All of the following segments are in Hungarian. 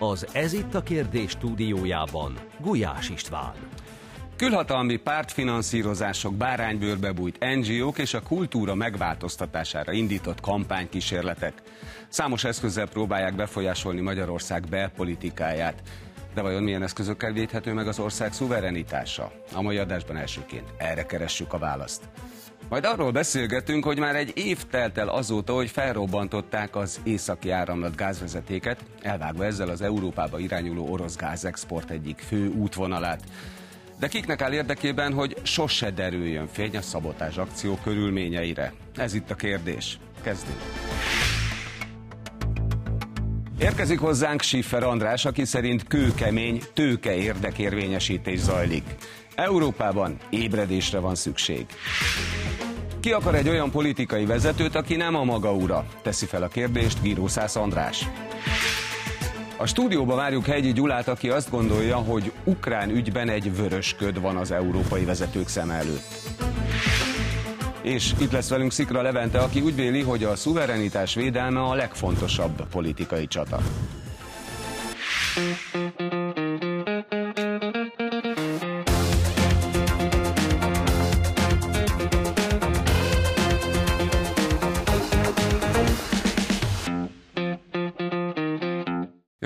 Az Ez itt a kérdés stúdiójában Gulyás István. Külhatalmi pártfinanszírozások, báránybőrbe bújt NGO-k és a kultúra megváltoztatására indított kampánykísérletek. Számos eszközzel próbálják befolyásolni Magyarország belpolitikáját. De vajon milyen eszközökkel védhető meg az ország szuverenitása? A mai adásban elsőként erre keressük a választ. Majd arról beszélgetünk, hogy már egy év telt el azóta, hogy felrobbantották az északi áramlat gázvezetéket, elvágva ezzel az Európába irányuló orosz gázexport egyik fő útvonalát. De kiknek áll érdekében, hogy sose derüljön fény a szabotás akció körülményeire? Ez itt a kérdés. Kezdjük. Érkezik hozzánk Siffer András, aki szerint kőkemény, tőke érdekérvényesítés zajlik. Európában ébredésre van szükség. Ki akar egy olyan politikai vezetőt, aki nem a maga ura? Teszi fel a kérdést Gírószász András. A stúdióba várjuk Hegyi Gyulát, aki azt gondolja, hogy ukrán ügyben egy vörös köd van az európai vezetők szem előtt. És itt lesz velünk Szikra Levente, aki úgy véli, hogy a szuverenitás védelme a legfontosabb politikai csata.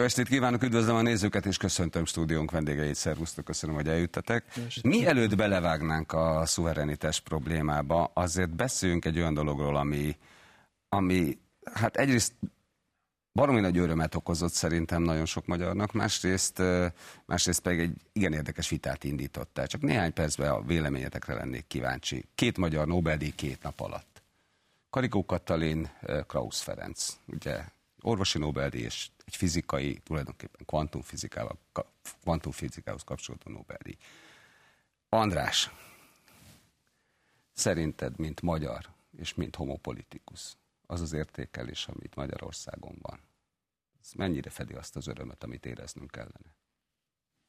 Jó estét kívánok, üdvözlöm a nézőket, és köszöntöm stúdiónk vendégeit. Szervusztok, köszönöm, hogy eljöttetek. Mielőtt belevágnánk a szuverenitás problémába, azért beszéljünk egy olyan dologról, ami, ami hát egyrészt baromi nagy örömet okozott szerintem nagyon sok magyarnak, másrészt, másrészt pedig egy igen érdekes vitát indított el. Csak néhány percben a véleményetekre lennék kíváncsi. Két magyar Nobel-díj két nap alatt. Karikó Katalin, Krausz Ferenc, ugye orvosi Nobel-díj egy fizikai, tulajdonképpen kvantumfizikával, kvantumfizikához kapcsolódó Nobel-díj. András, szerinted, mint magyar és mint homopolitikus, az az értékelés, amit Magyarországon van, ez mennyire fedi azt az örömet, amit éreznünk kellene?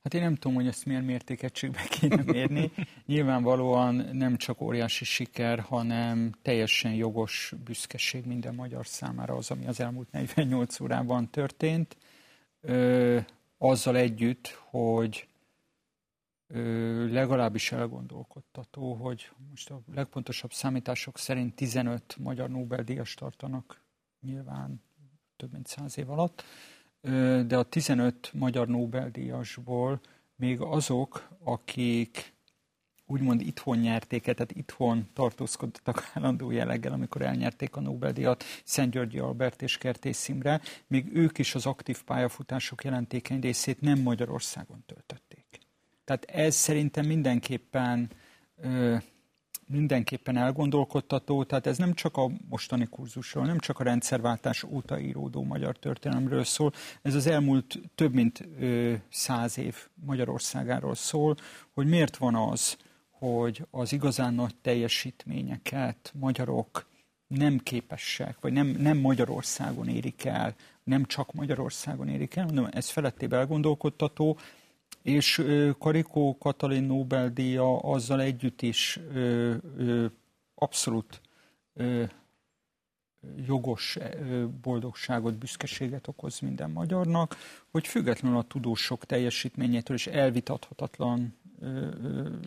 Hát én nem tudom, hogy ezt milyen mértékegységbe kéne mérni. Nyilvánvalóan nem csak óriási siker, hanem teljesen jogos büszkeség minden magyar számára az, ami az elmúlt 48 órában történt. Ö, azzal együtt, hogy ö, legalábbis elgondolkodtató, hogy most a legpontosabb számítások szerint 15 magyar Nobel-díjas tartanak nyilván több mint száz év alatt de a 15 magyar Nobel-díjasból még azok, akik úgymond itthon nyerték, tehát itthon tartózkodtak állandó jelleggel, amikor elnyerték a Nobel-díjat Szent Györgyi Albert és Kertész Imre, még ők is az aktív pályafutások jelentékeny részét nem Magyarországon töltötték. Tehát ez szerintem mindenképpen mindenképpen elgondolkodtató, tehát ez nem csak a mostani kurzusról, nem csak a rendszerváltás óta íródó magyar történelemről szól, ez az elmúlt több mint száz év Magyarországáról szól, hogy miért van az, hogy az igazán nagy teljesítményeket magyarok nem képesek, vagy nem, nem Magyarországon érik el, nem csak Magyarországon érik el, mondom, ez felettébb elgondolkodtató, és Karikó Katalin Nobel-díja azzal együtt is abszolút jogos boldogságot, büszkeséget okoz minden magyarnak, hogy függetlenül a tudósok teljesítményétől és elvitathatatlan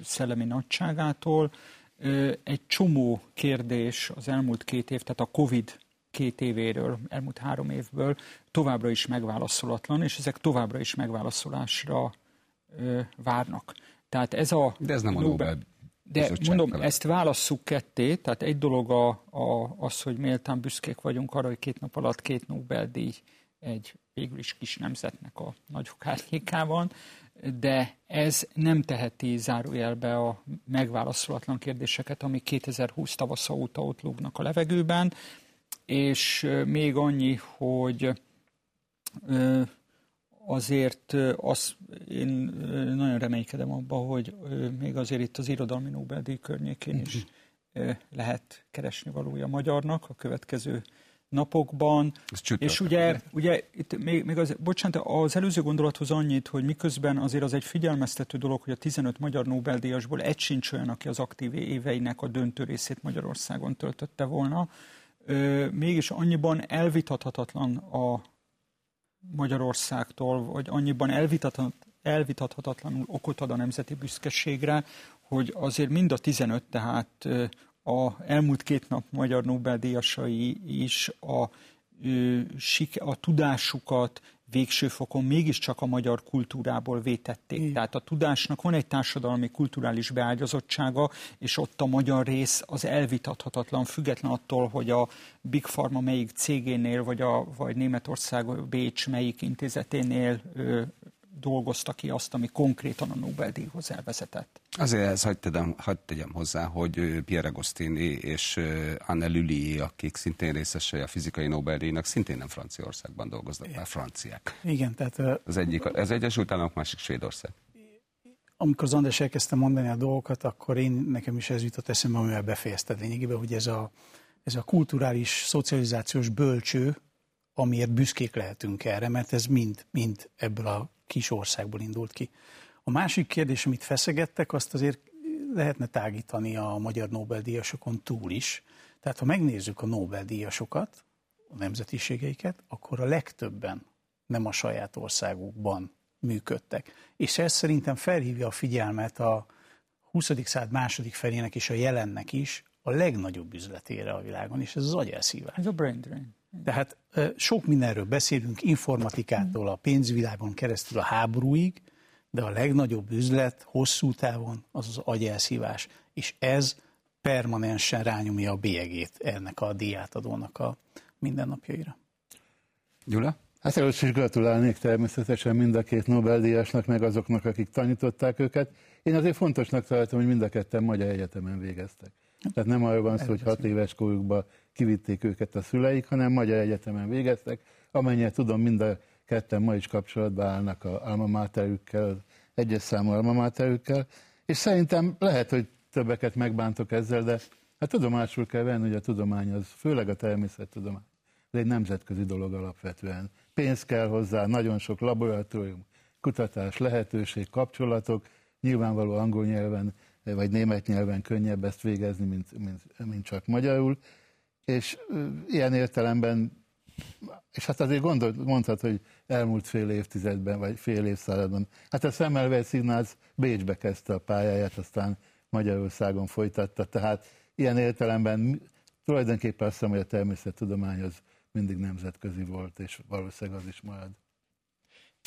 szellemi nagyságától egy csomó kérdés az elmúlt két év, tehát a Covid két évéről, elmúlt három évből továbbra is megválaszolatlan, és ezek továbbra is megválaszolásra várnak. Tehát ez a De ez nem a Nobel de mondom, fele. ezt válasszuk ketté, tehát egy dolog a, a, az, hogy méltán büszkék vagyunk arra, hogy két nap alatt két Nobel-díj egy végül is kis nemzetnek a nagyok árnyékában, de ez nem teheti zárójelbe a megválaszolatlan kérdéseket, ami 2020 tavasza óta ott lógnak a levegőben, és még annyi, hogy azért az, én nagyon reménykedem abba, hogy még azért itt az irodalmi Nobel-díj környékén is lehet keresni valója magyarnak a következő napokban. És ugye, ugye itt még, még az, bocsánat, az előző gondolathoz annyit, hogy miközben azért az egy figyelmeztető dolog, hogy a 15 magyar Nobel-díjasból egy sincs olyan, aki az aktív éveinek a döntő részét Magyarországon töltötte volna, mégis annyiban elvitathatatlan a Magyarországtól, vagy annyiban elvitathat, elvitathatatlanul okot ad a nemzeti büszkeségre, hogy azért mind a 15, tehát a elmúlt két nap magyar Nobel-díjasai is a, a tudásukat végső fokon mégiscsak a magyar kultúrából vétették. Igen. Tehát a tudásnak van egy társadalmi kulturális beágyazottsága, és ott a magyar rész az elvitathatatlan, független attól, hogy a Big Pharma melyik cégénél, vagy, a, vagy Németország Bécs melyik intézeténél ö, dolgozta ki azt, ami konkrétan a Nobel-díjhoz elvezetett. Azért ez hagyd tegyem, hagyd tegyem hozzá, hogy Pierre Agostini és Anne Lully, akik szintén részesei a fizikai Nobel-díjnak, szintén nem Franciaországban dolgoznak, már franciák. Igen, tehát... Az egyik az Egyesült Államok, másik Svédország. Amikor az András elkezdte mondani a dolgokat, akkor én nekem is ez jutott eszembe, amivel befejezted lényegében, hogy ez a, ez a kulturális, szocializációs bölcső, amiért büszkék lehetünk erre, mert ez mind, mind ebből a kis országból indult ki. A másik kérdés, amit feszegettek, azt azért lehetne tágítani a magyar Nobel-díjasokon túl is. Tehát ha megnézzük a Nobel-díjasokat, a nemzetiségeiket, akkor a legtöbben nem a saját országukban működtek. És ez szerintem felhívja a figyelmet a 20. század második felének és a jelennek is a legnagyobb üzletére a világon, és ez az agyelszívás. Ez a brain drain. Tehát sok mindenről beszélünk, informatikától a pénzvilágon keresztül a háborúig, de a legnagyobb üzlet hosszú távon az az agyelszívás, és ez permanensen rányomja a bélyegét ennek a díjátadónak a mindennapjaira. Gyula? Hát először is gratulálnék természetesen mind a két Nobel-díjasnak, meg azoknak, akik tanították őket. Én azért fontosnak tartom, hogy mind a ketten Magyar Egyetemen végeztek. Tehát nem arról van szó, hogy hat éves korukban kivitték őket a szüleik, hanem Magyar Egyetemen végeztek. Amennyire tudom, mind a ketten ma is kapcsolatban állnak a alma egyes számú alma és szerintem lehet, hogy többeket megbántok ezzel, de hát tudomásul kell venni, hogy a tudomány az, főleg a természettudomány, ez egy nemzetközi dolog alapvetően. Pénz kell hozzá, nagyon sok laboratórium, kutatás, lehetőség, kapcsolatok, nyilvánvaló angol nyelven vagy német nyelven könnyebb ezt végezni, mint, mint, mint csak magyarul, és ilyen értelemben, és hát azért gondol, mondhat, hogy elmúlt fél évtizedben, vagy fél évszázadban. Hát a Szemmelweis Ignác Bécsbe kezdte a pályáját, aztán Magyarországon folytatta, tehát ilyen értelemben tulajdonképpen azt hiszem, hogy a természettudomány az mindig nemzetközi volt, és valószínűleg az is marad.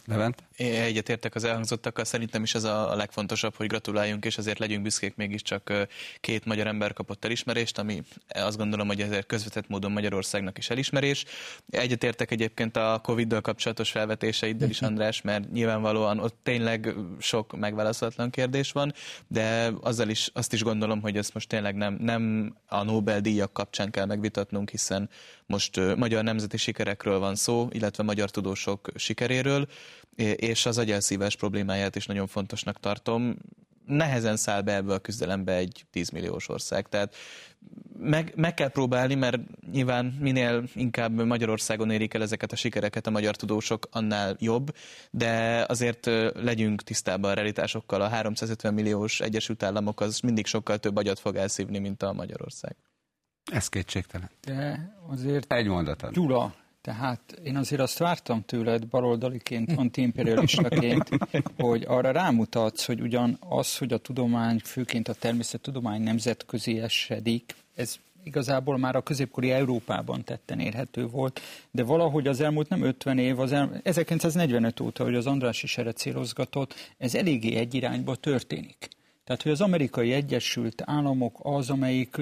Levent? Egyetértek az elhangzottakkal, szerintem is ez a legfontosabb, hogy gratuláljunk, és azért legyünk büszkék, mégiscsak két magyar ember kapott elismerést, ami azt gondolom, hogy ezért közvetett módon Magyarországnak is elismerés. Egyetértek egyébként a Covid-dal kapcsolatos felvetéseiddel is, András, mert nyilvánvalóan ott tényleg sok megválaszolatlan kérdés van, de azzal is, azt is gondolom, hogy ezt most tényleg nem, nem a Nobel-díjak kapcsán kell megvitatnunk, hiszen most magyar nemzeti sikerekről van szó, illetve magyar tudósok sikeréről, és az agyelszívás problémáját is nagyon fontosnak tartom. Nehezen száll be ebbe a küzdelembe egy 10 milliós ország, tehát meg, meg kell próbálni, mert nyilván minél inkább Magyarországon érik el ezeket a sikereket a magyar tudósok, annál jobb, de azért legyünk tisztában a realitásokkal. A 350 milliós Egyesült Államok az mindig sokkal több agyat fog elszívni, mint a Magyarország. Ez kétségtelen. De azért... Egy mondatod. Gyula, tehát én azért azt vártam tőled baloldaliként, antiimperialistaként, hogy arra rámutatsz, hogy ugyan az, hogy a tudomány, főként a természettudomány nemzetközi esedik, ez igazából már a középkori Európában tetten érhető volt, de valahogy az elmúlt nem 50 év, az el, 1945 óta, hogy az András is erre célozgatott, ez eléggé egy irányba történik. Tehát, hogy az amerikai Egyesült Államok az, amelyik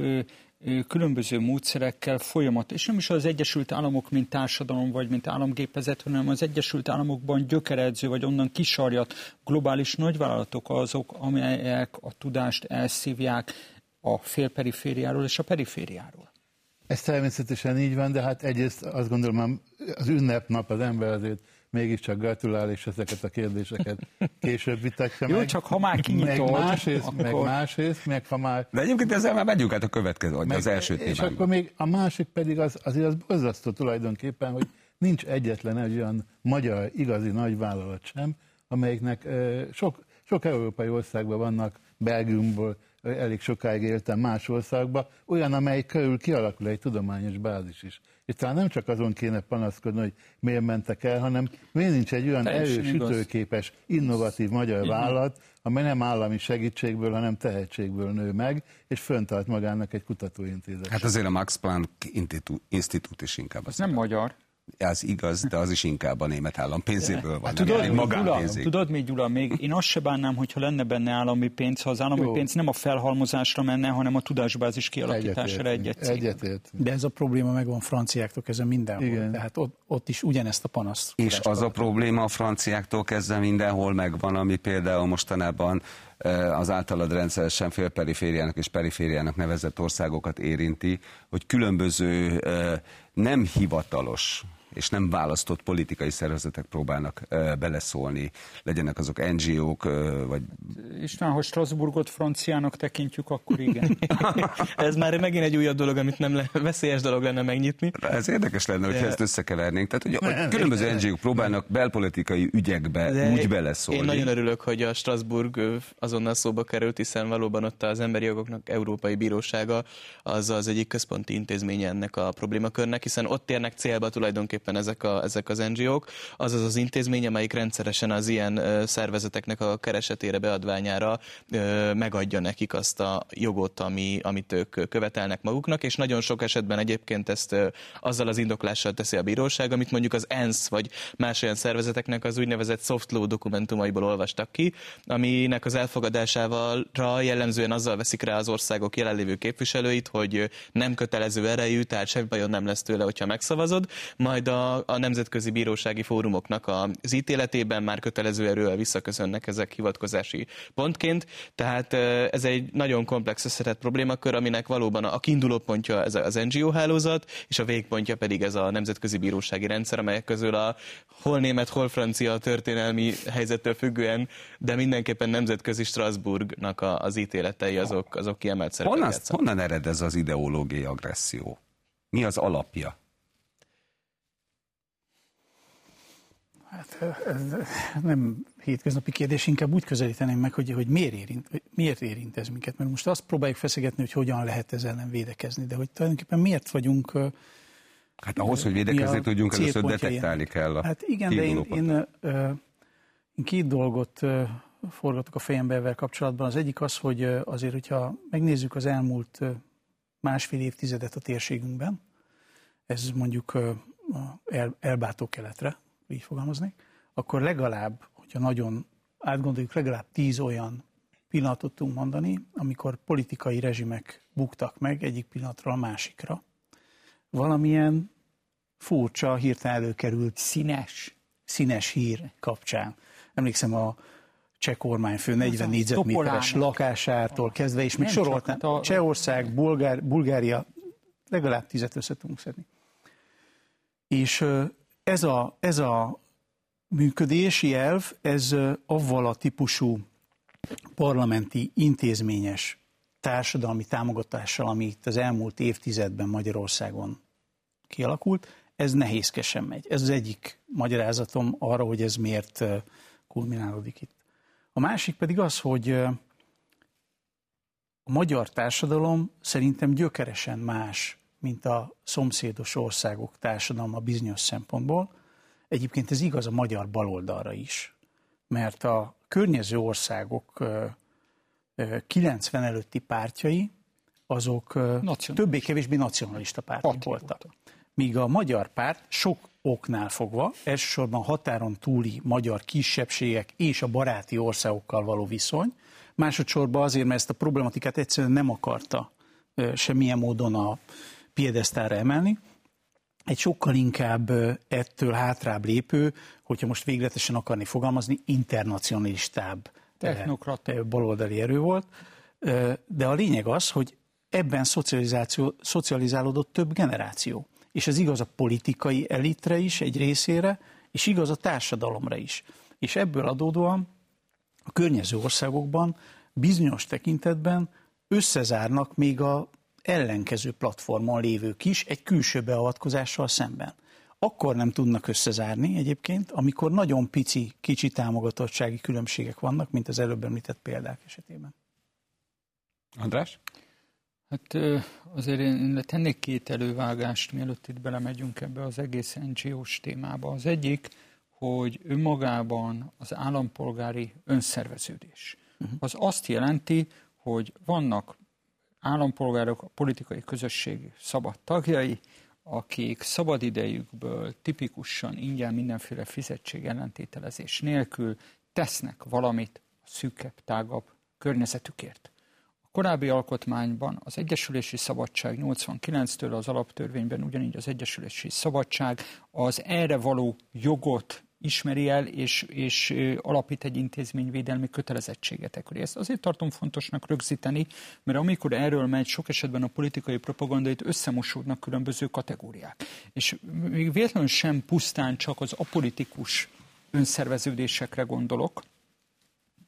különböző módszerekkel folyamat, és nem is az Egyesült Államok, mint társadalom, vagy mint államgépezet, hanem az Egyesült Államokban gyökeredző, vagy onnan kisarjat globális nagyvállalatok azok, amelyek a tudást elszívják a félperifériáról és a perifériáról. Ez természetesen így van, de hát egyrészt azt gondolom, az ünnepnap az ember azért mégiscsak gratulál, és ezeket a kérdéseket később vitatja Jó, meg. csak ha már kinyitod, meg másrészt, akkor... meg másrészt, meg ha már... De egyébként ezzel már megyünk át a következő, meg, az első témánkba. És akkor még a másik pedig az, azért az borzasztó tulajdonképpen, hogy nincs egyetlen egy olyan magyar igazi nagyvállalat sem, amelyiknek sok, sok európai országban vannak, Belgiumból elég sokáig éltem más országban, olyan, amely körül kialakul egy tudományos bázis is. És talán nem csak azon kéne panaszkodni, hogy miért mentek el, hanem miért nincs egy olyan Teljesen erős, igaz. ütőképes, innovatív magyar vállalat, amely nem állami segítségből, hanem tehetségből nő meg, és föntart magának egy kutatóintézet. Hát azért a Max Planck Institút is inkább az. Ez nem magyar. Az igaz, de az is inkább a német állam pénzéből van. Hát nem tudod, pedig mi, Gyula, tudod mi, Gyula, még én azt se bánnám, hogyha lenne benne állami pénz, ha az állami Jó. pénz nem a felhalmozásra menne, hanem a tudásbázis kialakítására cégben. Egyetért. De ez a probléma megvan franciáktól kezdve mindenhol. Igen. Tehát ott, ott is ugyanezt a panaszt. És az a probléma a franciáktól kezdve mindenhol megvan, ami például mostanában eh, az általad rendszeresen félperifériának és perifériának nevezett országokat érinti, hogy különböző eh, nem hivatalos és nem választott politikai szervezetek próbálnak beleszólni, legyenek azok NGO-k, vagy István, ha Strasbourgot franciának tekintjük, akkor igen. Ez már megint egy újabb dolog, amit nem le, veszélyes dolog lenne megnyitni. Ez érdekes lenne, hogyha De- ezt összekevernénk. Tehát, hogy, hogy különböző NGO-k próbálnak belpolitikai ügyekbe De úgy beleszólni. Én nagyon örülök, hogy a Strasbourg azonnal szóba került, hiszen valóban ott az Emberi Jogoknak Európai Bírósága az az egyik központi intézménye ennek a problémakörnek, hiszen ott érnek célba tulajdonképpen ezek, a, ezek az NGO-k. Az az az intézmény, amelyik rendszeresen az ilyen szervezeteknek a keresetére, beadványára megadja nekik azt a jogot, ami, amit ők követelnek maguknak, és nagyon sok esetben egyébként ezt azzal az indoklással teszi a bíróság, amit mondjuk az ENSZ vagy más olyan szervezeteknek az úgynevezett soft law dokumentumaiból olvastak ki, aminek az elfogadásával jellemzően azzal veszik rá az országok jelenlévő képviselőit, hogy nem kötelező erejű, tehát semmi bajon nem lesz tőle, hogyha megszavazod, majd a, a nemzetközi bírósági fórumoknak az ítéletében már kötelező erővel visszaköszönnek ezek hivatkozási pontként, tehát ez egy nagyon komplex összetett problémakör, aminek valóban a kiinduló pontja ez az NGO hálózat, és a végpontja pedig ez a nemzetközi bírósági rendszer, amelyek közül a hol német, hol francia történelmi helyzettől függően, de mindenképpen nemzetközi Strasbourgnak a, az ítéletei azok, azok kiemelt szerepet Honnan, honnan ered ez az ideológiai agresszió? Mi az alapja? Hát ez nem hétköznapi kérdés, inkább úgy közelíteném meg, hogy, hogy miért, érint, hogy miért érint ez minket. Mert most azt próbáljuk feszegetni, hogy hogyan lehet ezzel ellen védekezni, de hogy tulajdonképpen miért vagyunk... Hát ahhoz, hogy védekezni tudjunk, először detektálni kell a Hát igen, de én, én, én két dolgot forgatok a fejembe ezzel kapcsolatban. Az egyik az, hogy azért, hogyha megnézzük az elmúlt másfél évtizedet a térségünkben, ez mondjuk Elbátó keletre, így fogalmaznék, akkor legalább, hogyha nagyon átgondoljuk, legalább tíz olyan pillanatot tudunk mondani, amikor politikai rezsimek buktak meg egyik pillanatról a másikra. Valamilyen furcsa, hirtelen előkerült Színes. színes hír kapcsán. Emlékszem a cseh kormányfő 40 a négyzetméteres lakásától kezdve, és még soroltam, hát a- Csehország, Bulgár, Bulgária, legalább tízet össze tudunk szedni. És ez a, ez a működési elv, ez avval a típusú parlamenti intézményes társadalmi támogatással, ami itt az elmúlt évtizedben Magyarországon kialakult, ez nehézkesen megy. Ez az egyik magyarázatom arra, hogy ez miért kulminálódik itt. A másik pedig az, hogy a magyar társadalom szerintem gyökeresen más, mint a szomszédos országok társadalma bizonyos szempontból. Egyébként ez igaz a magyar baloldalra is, mert a környező országok ö, ö, 90 előtti pártjai, azok többé-kevésbé nacionalista pártok Pati voltak. Míg a magyar párt sok oknál fogva, elsősorban határon túli magyar kisebbségek és a baráti országokkal való viszony, másodszorban azért, mert ezt a problematikát egyszerűen nem akarta semmilyen módon a piedesztára emelni, egy sokkal inkább ettől hátrább lépő, hogyha most végletesen akarni fogalmazni, internacionalistább Technokrata. baloldali erő volt. De a lényeg az, hogy ebben szocializáció, szocializálódott több generáció. És ez igaz a politikai elitre is egy részére, és igaz a társadalomra is. És ebből adódóan a környező országokban bizonyos tekintetben összezárnak még a ellenkező platformon lévők is egy külső beavatkozással szemben. Akkor nem tudnak összezárni egyébként, amikor nagyon pici, kicsi támogatottsági különbségek vannak, mint az előbb említett példák esetében. András? Hát azért én tennék két elővágást, mielőtt itt belemegyünk ebbe az egész NGO-s témába. Az egyik, hogy önmagában az állampolgári önszerveződés. Uh-huh. Az azt jelenti, hogy vannak állampolgárok, a politikai közösség szabad tagjai, akik szabadidejükből tipikusan ingyen mindenféle fizetség ellentételezés nélkül tesznek valamit a szűkebb, tágabb környezetükért. A korábbi alkotmányban az Egyesülési Szabadság 89-től az alaptörvényben ugyanígy az Egyesülési Szabadság az erre való jogot ismeri el, és, és alapít egy intézményvédelmi kötelezettséget ekkor. Ezt azért tartom fontosnak rögzíteni, mert amikor erről megy, sok esetben a politikai propagandait összemosódnak különböző kategóriák. És még véletlenül sem pusztán csak az apolitikus önszerveződésekre gondolok,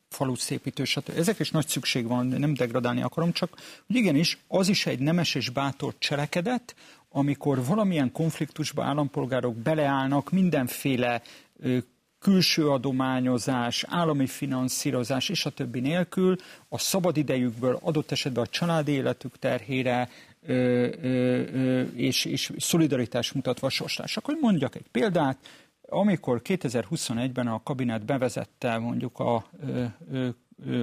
faluszépítő, stb. Ezek is nagy szükség van, nem degradálni akarom, csak hogy igenis, az is egy nemes és bátor cselekedet, amikor valamilyen konfliktusba állampolgárok beleállnak mindenféle külső adományozás, állami finanszírozás és a többi nélkül a szabadidejükből adott esetben a családi életük terhére ö, ö, ö, és, és szolidaritás mutatva sorslás. Akkor mondjak egy példát, amikor 2021-ben a kabinet bevezette mondjuk a ö, ö,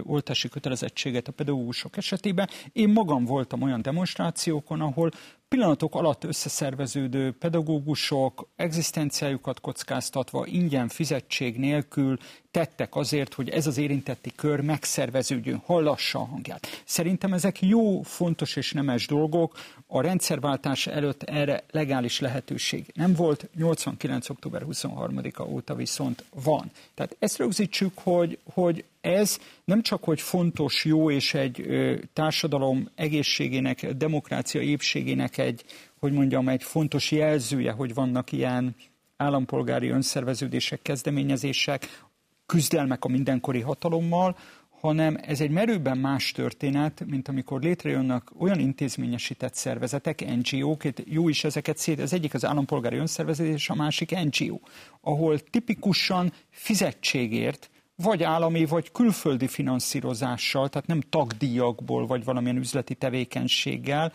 oltási kötelezettséget a pedagógusok esetében. Én magam voltam olyan demonstrációkon, ahol pillanatok alatt összeszerveződő pedagógusok egzisztenciájukat kockáztatva, ingyen fizetség nélkül tettek azért, hogy ez az érintetti kör megszerveződjön, hallassa a hangját. Szerintem ezek jó, fontos és nemes dolgok. A rendszerváltás előtt erre legális lehetőség nem volt, 89. október 23-a óta viszont van. Tehát ezt rögzítsük, hogy, hogy ez nem csak, hogy fontos, jó és egy társadalom egészségének, demokrácia épségének egy, hogy mondjam, egy fontos jelzője, hogy vannak ilyen állampolgári önszerveződések, kezdeményezések, küzdelmek a mindenkori hatalommal, hanem ez egy merőben más történet, mint amikor létrejönnek olyan intézményesített szervezetek, NGO-k, jó is ezeket szét, az egyik az állampolgári önszerveződés, a másik NGO, ahol tipikusan fizetségért, vagy állami, vagy külföldi finanszírozással, tehát nem tagdíjakból, vagy valamilyen üzleti tevékenységgel,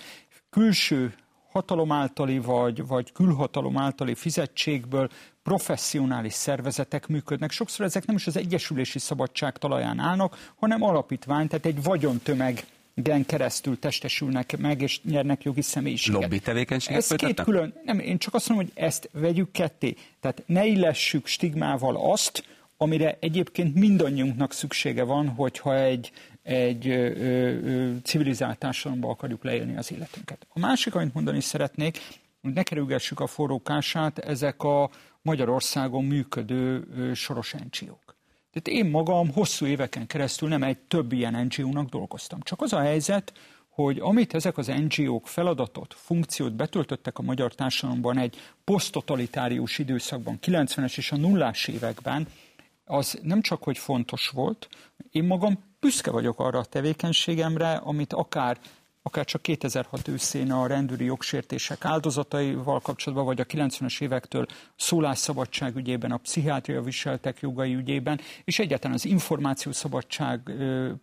külső hatalom általi, vagy, vagy külhatalom általi fizetségből professzionális szervezetek működnek. Sokszor ezek nem is az egyesülési szabadság talaján állnak, hanem alapítvány, tehát egy vagyontömeg gen keresztül testesülnek meg, és nyernek jogi személyiséget. Lobby tevékenységet Ez két külön, nem, én csak azt mondom, hogy ezt vegyük ketté. Tehát ne illessük stigmával azt, amire egyébként mindannyiunknak szüksége van, hogyha egy, egy ö, ö, civilizált társadalomba akarjuk leélni az életünket. A másik, amit mondani szeretnék, hogy ne kerülgessük a forrókását, ezek a Magyarországon működő ö, soros NGO-k. Tehát én magam hosszú éveken keresztül nem egy több ilyen NGO-nak dolgoztam. Csak az a helyzet, hogy amit ezek az NGO-k feladatot, funkciót betöltöttek a magyar társadalomban egy posztotalitárius időszakban, 90-es és a nullás években, az nem csak, hogy fontos volt, én magam büszke vagyok arra a tevékenységemre, amit akár akár csak 2006 őszén a rendőri jogsértések áldozataival kapcsolatban, vagy a 90-es évektől szólásszabadság ügyében, a pszichiátria viseltek jogai ügyében, és egyáltalán az információszabadság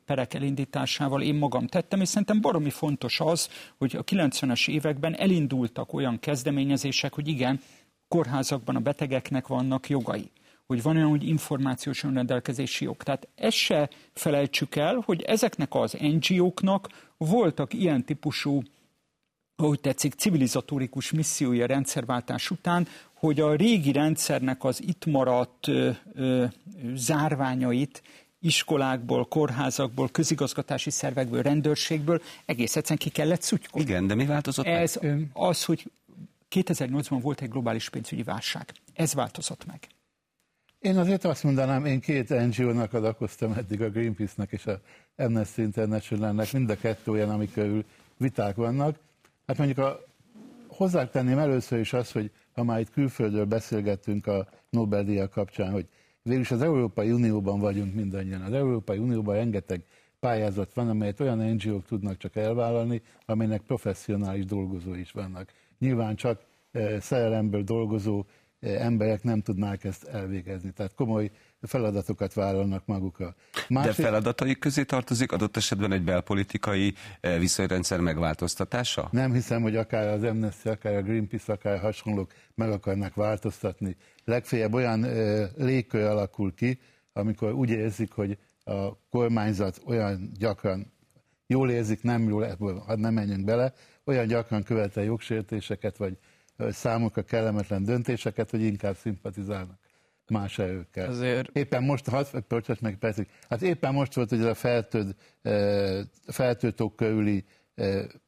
perek elindításával én magam tettem, és szerintem baromi fontos az, hogy a 90-es években elindultak olyan kezdeményezések, hogy igen, kórházakban a betegeknek vannak jogai hogy van olyan, hogy információs önrendelkezési jog. Tehát ezt se felejtsük el, hogy ezeknek az NGO-knak voltak ilyen típusú ahogy tetszik, civilizatórikus missziója rendszerváltás után, hogy a régi rendszernek az itt maradt ö, ö, zárványait iskolákból, kórházakból, közigazgatási szervekből, rendőrségből egész egyszerűen ki kellett szutykolni. Igen, de mi változott Ez meg? az, hogy 2008-ban volt egy globális pénzügyi válság. Ez változott meg. Én azért azt mondanám, én két NGO-nak adakoztam eddig, a Greenpeace-nek és a Amnesty International-nek, mind a kettő olyan, amik viták vannak. Hát mondjuk a, hozzátenném először is azt, hogy ha már itt külföldről beszélgettünk a Nobel-díjak kapcsán, hogy végülis az Európai Unióban vagyunk mindannyian. Az Európai Unióban rengeteg pályázat van, amelyet olyan NGO-k tudnak csak elvállalni, amelynek professzionális dolgozói is vannak. Nyilván csak eh, szerelemből dolgozó emberek nem tudnák ezt elvégezni. Tehát komoly feladatokat vállalnak magukra. Másik... De feladataik közé tartozik adott esetben egy belpolitikai viszonyrendszer megváltoztatása? Nem hiszem, hogy akár az Amnesty, akár a Greenpeace, akár hasonlók meg akarnak változtatni. Legfeljebb olyan e, légkör alakul ki, amikor úgy érzik, hogy a kormányzat olyan gyakran jól érzik, nem jól, ebből, hadd nem menjünk bele, olyan gyakran követel jogsértéseket, vagy számukra kellemetlen döntéseket, hogy inkább szimpatizálnak más erőkkel. Azért... Éppen most, hadd meg percig, hát éppen most volt hogy ez a feltöd, feltőtók körüli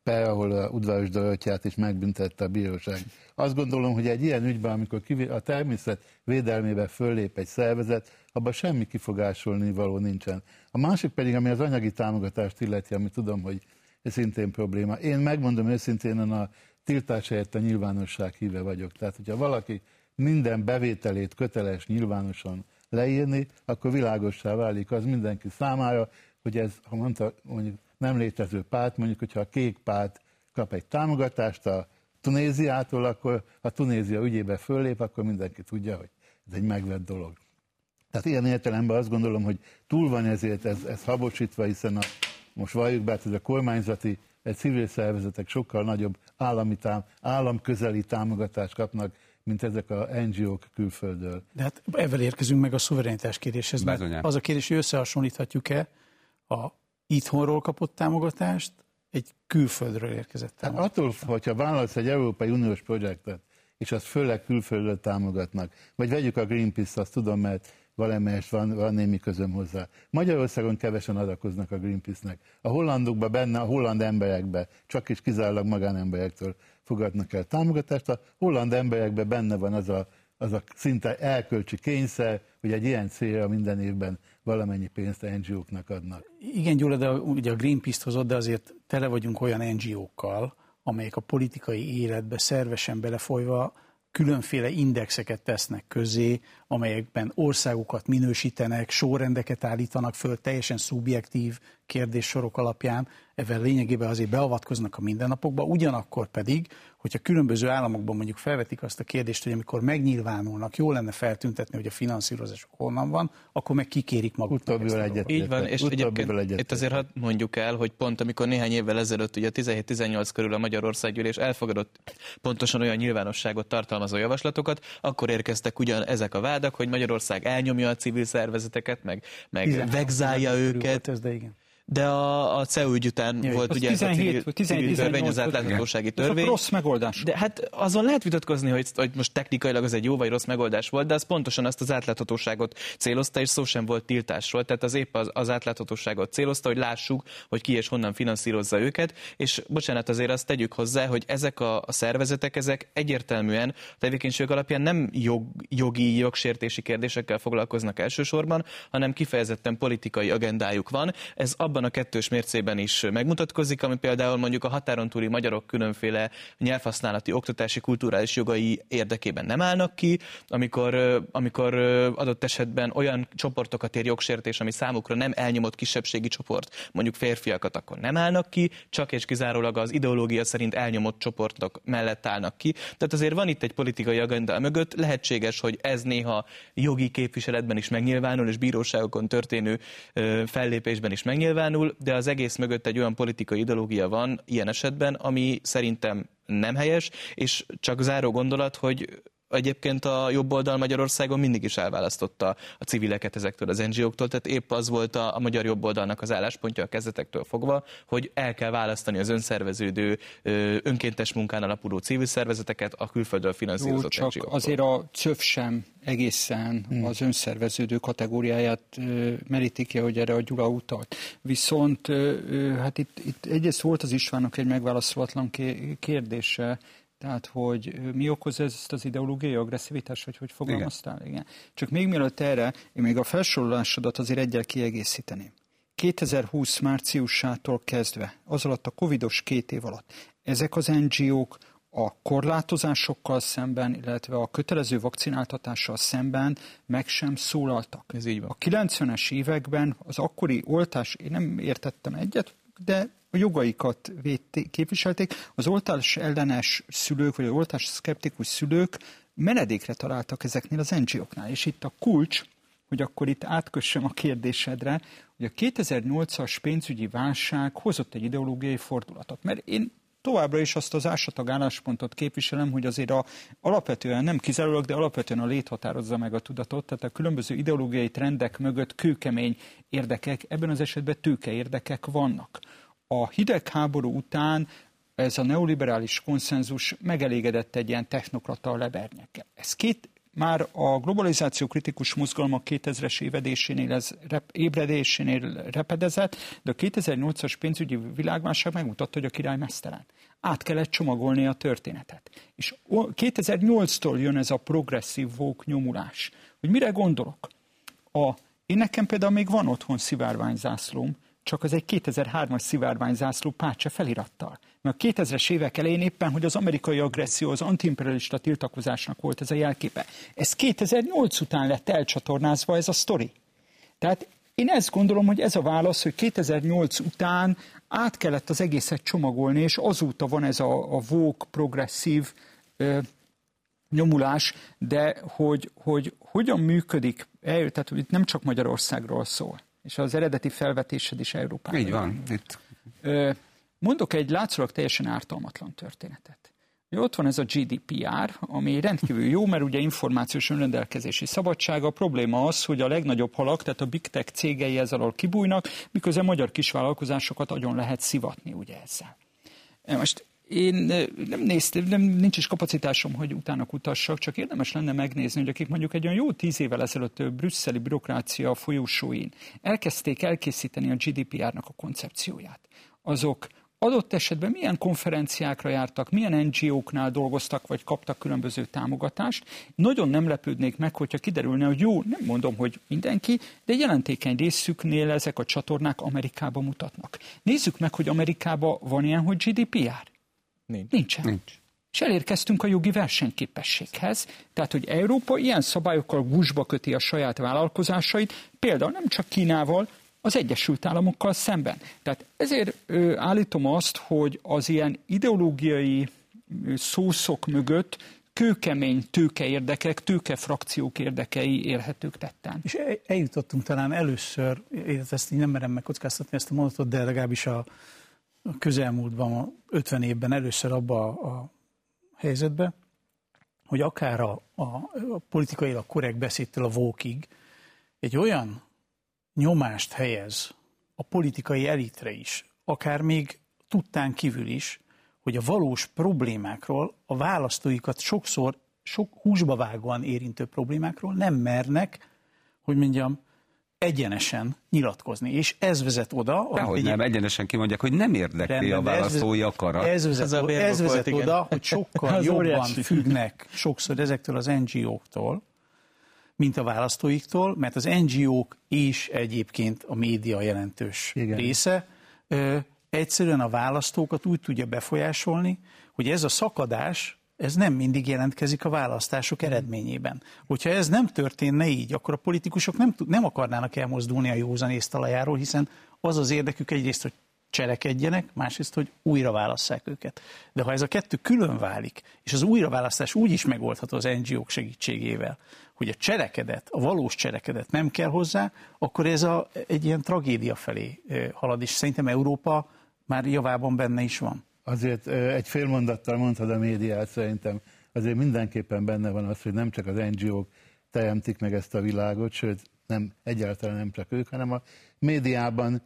per, ahol a udvaros Dorottyát is megbüntette a bíróság. Azt gondolom, hogy egy ilyen ügyben, amikor a természet védelmébe föllép egy szervezet, abban semmi kifogásolni való nincsen. A másik pedig, ami az anyagi támogatást illeti, ami tudom, hogy ez szintén probléma. Én megmondom őszintén, a tiltás helyett a nyilvánosság híve vagyok. Tehát, hogyha valaki minden bevételét köteles nyilvánosan leírni, akkor világossá válik az mindenki számára, hogy ez, ha mondta, mondjuk nem létező párt, mondjuk, hogyha a kék párt kap egy támogatást a Tunéziától, akkor a Tunézia ügyébe föllép, akkor mindenki tudja, hogy ez egy megvett dolog. Tehát ilyen értelemben azt gondolom, hogy túl van ezért ez, ez habosítva, hiszen a, most valljuk be, hogy a kormányzati civil szervezetek sokkal nagyobb állami tám, államközeli támogatást kapnak, mint ezek a NGO-k külföldről. De hát ezzel érkezünk meg a szuverenitás kérdéshez. Mert az a kérdés, hogy összehasonlíthatjuk-e a itthonról kapott támogatást egy külföldről érkezett hát támogatást. Hát attól, hogyha válasz egy Európai Uniós projektet, és azt főleg külföldről támogatnak, vagy vegyük a Greenpeace, azt tudom, mert valamelyest van, van némi közöm hozzá. Magyarországon kevesen adakoznak a Greenpeace-nek. A hollandokban benne, a holland emberekbe, csak is kizárólag magánemberektől fogadnak el támogatást. A holland emberekben benne van az a, az a szinte elkölcsi kényszer, hogy egy ilyen célra minden évben valamennyi pénzt NGO-knak adnak. Igen, Gyula, de ugye a Greenpeace-t hozott, de azért tele vagyunk olyan NGO-kkal, amelyek a politikai életbe szervesen belefolyva különféle indexeket tesznek közé, amelyekben országokat minősítenek, sorrendeket állítanak föl, teljesen szubjektív kérdéssorok alapján, ezzel lényegében azért beavatkoznak a mindennapokba, ugyanakkor pedig, hogyha különböző államokban mondjuk felvetik azt a kérdést, hogy amikor megnyilvánulnak, jó lenne feltüntetni, hogy a finanszírozások honnan van, akkor meg kikérik magukat. Utóbbival egyet. Így van, és egyébként egyet itt azért mondjuk el, hogy pont amikor néhány évvel ezelőtt, ugye 17-18 körül a Magyarországgyűlés elfogadott pontosan olyan nyilvánosságot tartalmazó javaslatokat, akkor érkeztek ugyan ezek a vádak, hogy Magyarország elnyomja a civil szervezeteket, meg, meg vegzálja őket. Ez, de igen de a, a CEU ügy után Jaj, volt ugye 17, ez a civil, civil törvény, az átláthatósági törvény. Rossz megoldás. De hát azon lehet vitatkozni, hogy, hogy most technikailag az egy jó vagy rossz megoldás volt, de az pontosan azt az átláthatóságot célozta, és szó sem volt tiltásról. Tehát az épp az, az átláthatóságot célozta, hogy lássuk, hogy ki és honnan finanszírozza őket, és bocsánat, azért azt tegyük hozzá, hogy ezek a, a szervezetek, ezek egyértelműen tevékenység alapján nem jog, jogi, jogsértési kérdésekkel foglalkoznak elsősorban, hanem kifejezetten politikai agendájuk van. Ez abban abban a kettős mércében is megmutatkozik, ami például mondjuk a határon túli magyarok különféle nyelvhasználati, oktatási, kulturális jogai érdekében nem állnak ki, amikor, amikor adott esetben olyan csoportokat ér jogsértés, ami számukra nem elnyomott kisebbségi csoport, mondjuk férfiakat, akkor nem állnak ki, csak és kizárólag az ideológia szerint elnyomott csoportok mellett állnak ki. Tehát azért van itt egy politikai agenda mögött, lehetséges, hogy ez néha jogi képviseletben is megnyilvánul, és bíróságokon történő fellépésben is megnyilvánul, nyilvánul, de az egész mögött egy olyan politikai ideológia van ilyen esetben, ami szerintem nem helyes, és csak záró gondolat, hogy egyébként a jobb oldal Magyarországon mindig is elválasztotta a civileket ezektől az NGO-któl, tehát épp az volt a, a magyar jobb oldalnak az álláspontja a kezdetektől fogva, hogy el kell választani az önszerveződő, önkéntes munkán alapuló civil szervezeteket a külföldről finanszírozott Jó, csak azért a CÖV sem egészen hmm. az önszerveződő kategóriáját merítik ki, hogy erre a Gyula utalt. Viszont hát itt, itt egyrészt volt az Istvánnak egy megválaszolatlan kérdése, tehát, hogy mi okoz ezt az ideológiai agresszivitást, vagy hogy fogalmaztál? Igen. Igen. Csak még mielőtt erre, én még a felsorolásodat azért egyel kiegészíteném. 2020 márciusától kezdve, az alatt a covidos két év alatt, ezek az NGO-k a korlátozásokkal szemben, illetve a kötelező vakcináltatással szemben meg sem szólaltak. Ez így van. A 90-es években az akkori oltás, én nem értettem egyet, de a jogaikat védték, képviselték. Az oltás ellenes szülők, vagy az oltás szkeptikus szülők menedékre találtak ezeknél az NGO-knál. És itt a kulcs, hogy akkor itt átkössem a kérdésedre, hogy a 2008-as pénzügyi válság hozott egy ideológiai fordulatot. Mert én továbbra is azt az ásatag álláspontot képviselem, hogy azért a, alapvetően, nem kizárólag, de alapvetően a lét határozza meg a tudatot, tehát a különböző ideológiai trendek mögött kőkemény érdekek, ebben az esetben tőke érdekek vannak. A hidegháború után ez a neoliberális konszenzus megelégedett egy ilyen technokrata lebernyekkel. Ez két, már a globalizáció kritikus mozgalmak 2000-es évedésénél, ez rep, ébredésénél repedezett, de a 2008-as pénzügyi világválság megmutatta, hogy a király mesztelen. Át kellett csomagolni a történetet. És 2008-tól jön ez a progresszív vók nyomulás. Hogy mire gondolok? A, én nekem például még van otthon szivárványzászlóm, csak az egy 2003-as szivárványzászló Pácse felirattal. Mert a 2000-es évek elején éppen, hogy az amerikai agresszió, az antiimperialista tiltakozásnak volt ez a jelképe. Ez 2008 után lett elcsatornázva ez a sztori. Tehát én ezt gondolom, hogy ez a válasz, hogy 2008 után át kellett az egészet csomagolni, és azóta van ez a, a vók progresszív ö, nyomulás, de hogy, hogy hogyan működik, tehát itt nem csak Magyarországról szól, és az eredeti felvetésed is Európában. Így van, itt. Mondok egy látszólag teljesen ártalmatlan történetet. Ott van ez a GDPR, ami rendkívül jó, mert ugye információs önrendelkezési szabadság. A probléma az, hogy a legnagyobb halak, tehát a big tech cégei ez alól kibújnak, miközben magyar kisvállalkozásokat agyon lehet szivatni ugye ezzel. Most én nem néztem, nem, nincs is kapacitásom, hogy utána kutassak, csak érdemes lenne megnézni, hogy akik mondjuk egy olyan jó tíz évvel ezelőtt brüsszeli bürokrácia folyósóin elkezdték elkészíteni a GDPR-nak a koncepcióját, azok adott esetben milyen konferenciákra jártak, milyen NGO-knál dolgoztak, vagy kaptak különböző támogatást. Nagyon nem lepődnék meg, hogyha kiderülne, hogy jó, nem mondom, hogy mindenki, de jelentékeny részüknél ezek a csatornák Amerikába mutatnak. Nézzük meg, hogy Amerikában van ilyen, hogy GDPR. Nincs. Nincsen. Nincs. És elérkeztünk a jogi versenyképességhez, tehát hogy Európa ilyen szabályokkal gúzsba köti a saját vállalkozásait, például nem csak Kínával, az Egyesült Államokkal szemben. Tehát ezért ö, állítom azt, hogy az ilyen ideológiai szószok mögött kőkemény tőke érdekek, tőke frakciók érdekei érhetők tetten. És eljutottunk talán először, én ezt így nem merem megkockáztatni ezt a mondatot, de legalábbis a, a közelmúltban, a 50 évben először abba a, a helyzetbe, hogy akár a, a, a politikailag korrekt beszédtől a vókig egy olyan nyomást helyez a politikai elitre is, akár még tudtán kívül is, hogy a valós problémákról, a választóikat sokszor sok húsba vágóan érintő problémákról nem mernek, hogy mondjam, egyenesen nyilatkozni. És ez vezet oda... Dehogy egy... nem, egyenesen kimondják, hogy nem érdekli rendben, a választói akarat. Ez vezet, ez, ez vezet volt, oda, hogy sokkal jobban óriási. függnek sokszor ezektől az NGO-któl, mint a választóiktól, mert az NGO-k is egyébként a média jelentős Igen. része, ö, egyszerűen a választókat úgy tudja befolyásolni, hogy ez a szakadás, ez nem mindig jelentkezik a választások eredményében. Hogyha ez nem történne így, akkor a politikusok nem, nem akarnának elmozdulni a józan talajáról, hiszen az az érdekük egyrészt, hogy cselekedjenek, másrészt, hogy újra válasszák őket. De ha ez a kettő külön válik, és az újraválasztás úgy is megoldható az NGO-k segítségével, hogy a cselekedet, a valós cselekedet nem kell hozzá, akkor ez a, egy ilyen tragédia felé halad, és szerintem Európa már javában benne is van. Azért egy fél mondattal mondtad a médiát, szerintem azért mindenképpen benne van az, hogy nem csak az NGO-k teremtik meg ezt a világot, sőt, nem, egyáltalán nem csak ők, hanem a médiában,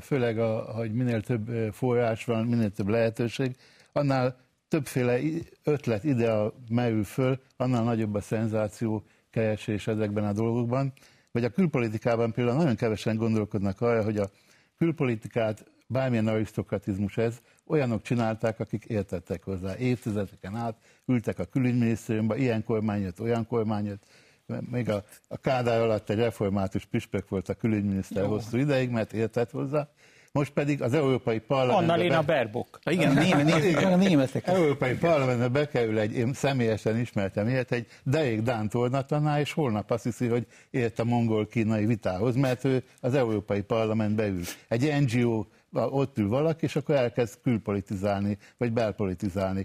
főleg, a, hogy minél több forrás van, minél több lehetőség, annál többféle ötlet ide merül föl, annál nagyobb a szenzáció keresés ezekben a dolgokban. Vagy a külpolitikában például nagyon kevesen gondolkodnak arra, hogy a külpolitikát, bármilyen arisztokratizmus ez, olyanok csinálták, akik értettek hozzá. Évtizedeken át ültek a külügyminisztériumban, ilyen kormány jött, olyan kormány jött, még a, a Kádár alatt egy református püspök volt a külügyminiszter Jó. hosszú ideig, mert értett hozzá, most pedig az Európai Parlamentbe... Annalena be... Baerbock. Igen, néme, néme, a németek. Európai Parlamentbe bekerül egy, én személyesen ismertem ilyet, egy derék Dán tornatanár, és holnap azt hiszi, hogy ért a mongol-kínai vitához, mert ő az Európai Parlamentbe ül. Egy NGO ott ül valaki, és akkor elkezd külpolitizálni, vagy belpolitizálni.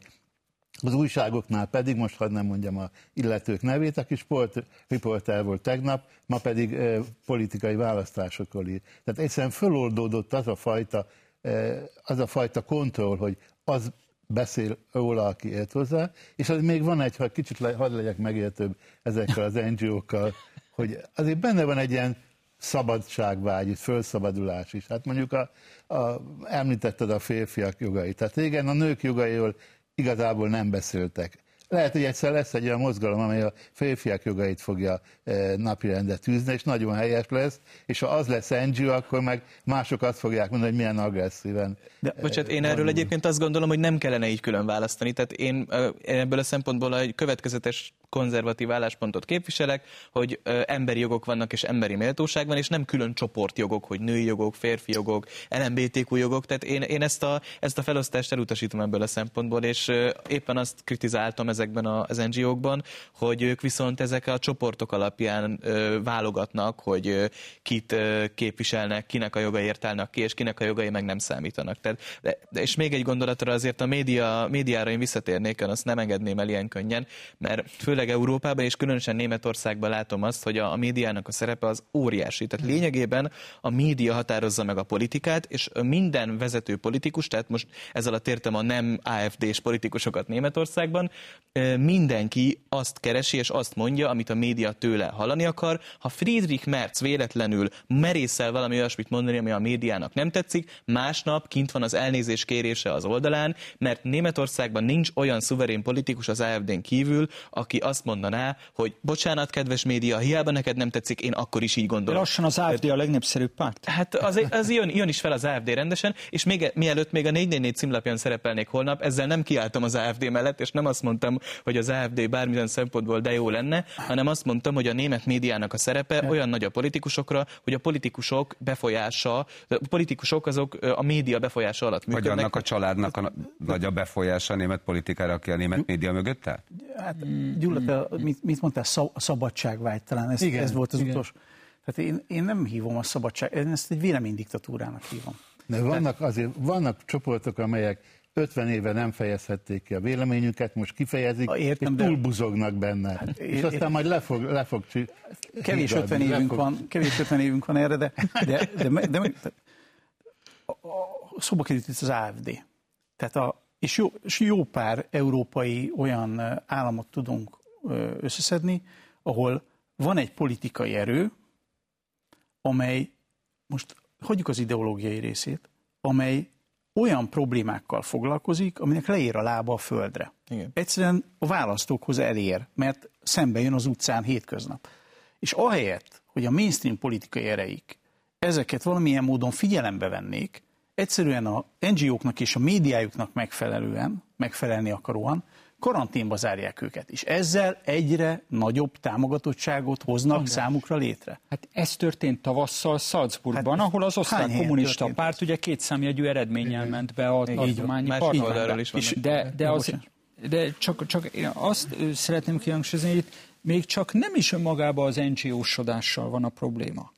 Az újságoknál pedig, most hadd nem mondjam a illetők nevét, aki sportriporter volt tegnap, ma pedig e, politikai választásokról ír. Tehát egyszerűen föloldódott az a fajta, e, az a fajta kontroll, hogy az beszél róla, aki ért hozzá, és az még van egy, ha kicsit le, hadd legyek megértőbb ezekkel az NGO-kkal, hogy azért benne van egy ilyen szabadságvágy, fölszabadulás is. Hát mondjuk a, a, említetted a férfiak jogait. Tehát régen a nők jogairól igazából nem beszéltek. Lehet, hogy egyszer lesz egy olyan mozgalom, amely a férfiak jogait fogja e, napirendre tűzni, és nagyon helyes lesz, és ha az lesz NGO, akkor meg mások azt fogják mondani, hogy milyen agresszíven. De, bocsánat, én erről egyébként azt gondolom, hogy nem kellene így külön választani. Tehát én ebből a szempontból egy következetes konzervatív álláspontot képviselek, hogy ö, emberi jogok vannak és emberi méltóság van, és nem külön csoportjogok, hogy női jogok, férfi jogok, LMBTQ jogok. Tehát én, én ezt, a, ezt a felosztást elutasítom ebből a szempontból, és ö, éppen azt kritizáltam ezekben a, az NGO-kban, hogy ők viszont ezek a csoportok alapján ö, válogatnak, hogy ö, kit ö, képviselnek, kinek a jogai állnak ki, és kinek a jogai meg nem számítanak. Tehát, de, de, és még egy gondolatra azért a média, médiára én visszatérnék, azt nem engedném el ilyen könnyen, mert főleg főleg Európában és különösen Németországban látom azt, hogy a, a médiának a szerepe az óriási. Tehát lényegében a média határozza meg a politikát, és minden vezető politikus, tehát most ezzel a értem a nem AFD-s politikusokat Németországban, mindenki azt keresi és azt mondja, amit a média tőle hallani akar. Ha Friedrich Merz véletlenül merészel valami olyasmit mondani, ami a médiának nem tetszik, másnap kint van az elnézés kérése az oldalán, mert Németországban nincs olyan szuverén politikus az AFD-n kívül, aki azt mondaná, hogy bocsánat, kedves média, hiába neked nem tetszik, én akkor is így gondolom. Lassan az AFD a legnépszerűbb párt. Hát az, az jön, jön is fel az AFD rendesen, és még mielőtt még a 444 címlapján szerepelnék holnap, ezzel nem kiálltam az AFD mellett, és nem azt mondtam, hogy az AFD bármilyen szempontból de jó lenne, hanem azt mondtam, hogy a német médiának a szerepe olyan nagy a politikusokra, hogy a politikusok befolyása, a politikusok azok a média befolyása alatt működnek. Vagy annak a családnak a nagy a befolyása a német politikára, aki a német média mögött áll? Hát Gyula, te mit, mit mondtál, a szabadságvágy, talán ez, igen, ez volt az igen. utolsó. Tehát én, én nem hívom a szabadság, én ezt egy véleménydiktatúrának hívom. De vannak azért, vannak csoportok, amelyek 50 éve nem fejezhették ki a véleményüket, most kifejezik, Értem, és túlbuzognak benne. Hát, és aztán majd le fog, le fog kevés 50 évünk fog... van, kevés 50 évünk van erre, de, de, de, de, de a, a, szóba került itt az AFD. Tehát a, és jó, és jó pár európai olyan államot tudunk összeszedni, ahol van egy politikai erő, amely, most hagyjuk az ideológiai részét, amely olyan problémákkal foglalkozik, aminek leér a lába a földre. Igen. Egyszerűen a választókhoz elér, mert szembe jön az utcán hétköznap. És ahelyett, hogy a mainstream politikai ereik ezeket valamilyen módon figyelembe vennék, egyszerűen a NGO-knak és a médiájuknak megfelelően, megfelelni akaróan, karanténba zárják őket, és ezzel egyre nagyobb támogatottságot hoznak Igen. számukra létre. Hát ez történt tavasszal Salzburgban, hát, ahol az osztrák kommunista párt ugye kétszámjegyű eredménnyel Igen. ment be a tartományi parlamentbe. De, de, az, de csak, csak én azt szeretném kihangsúlyozni, hogy itt még csak nem is önmagában az NGO-sodással van a probléma,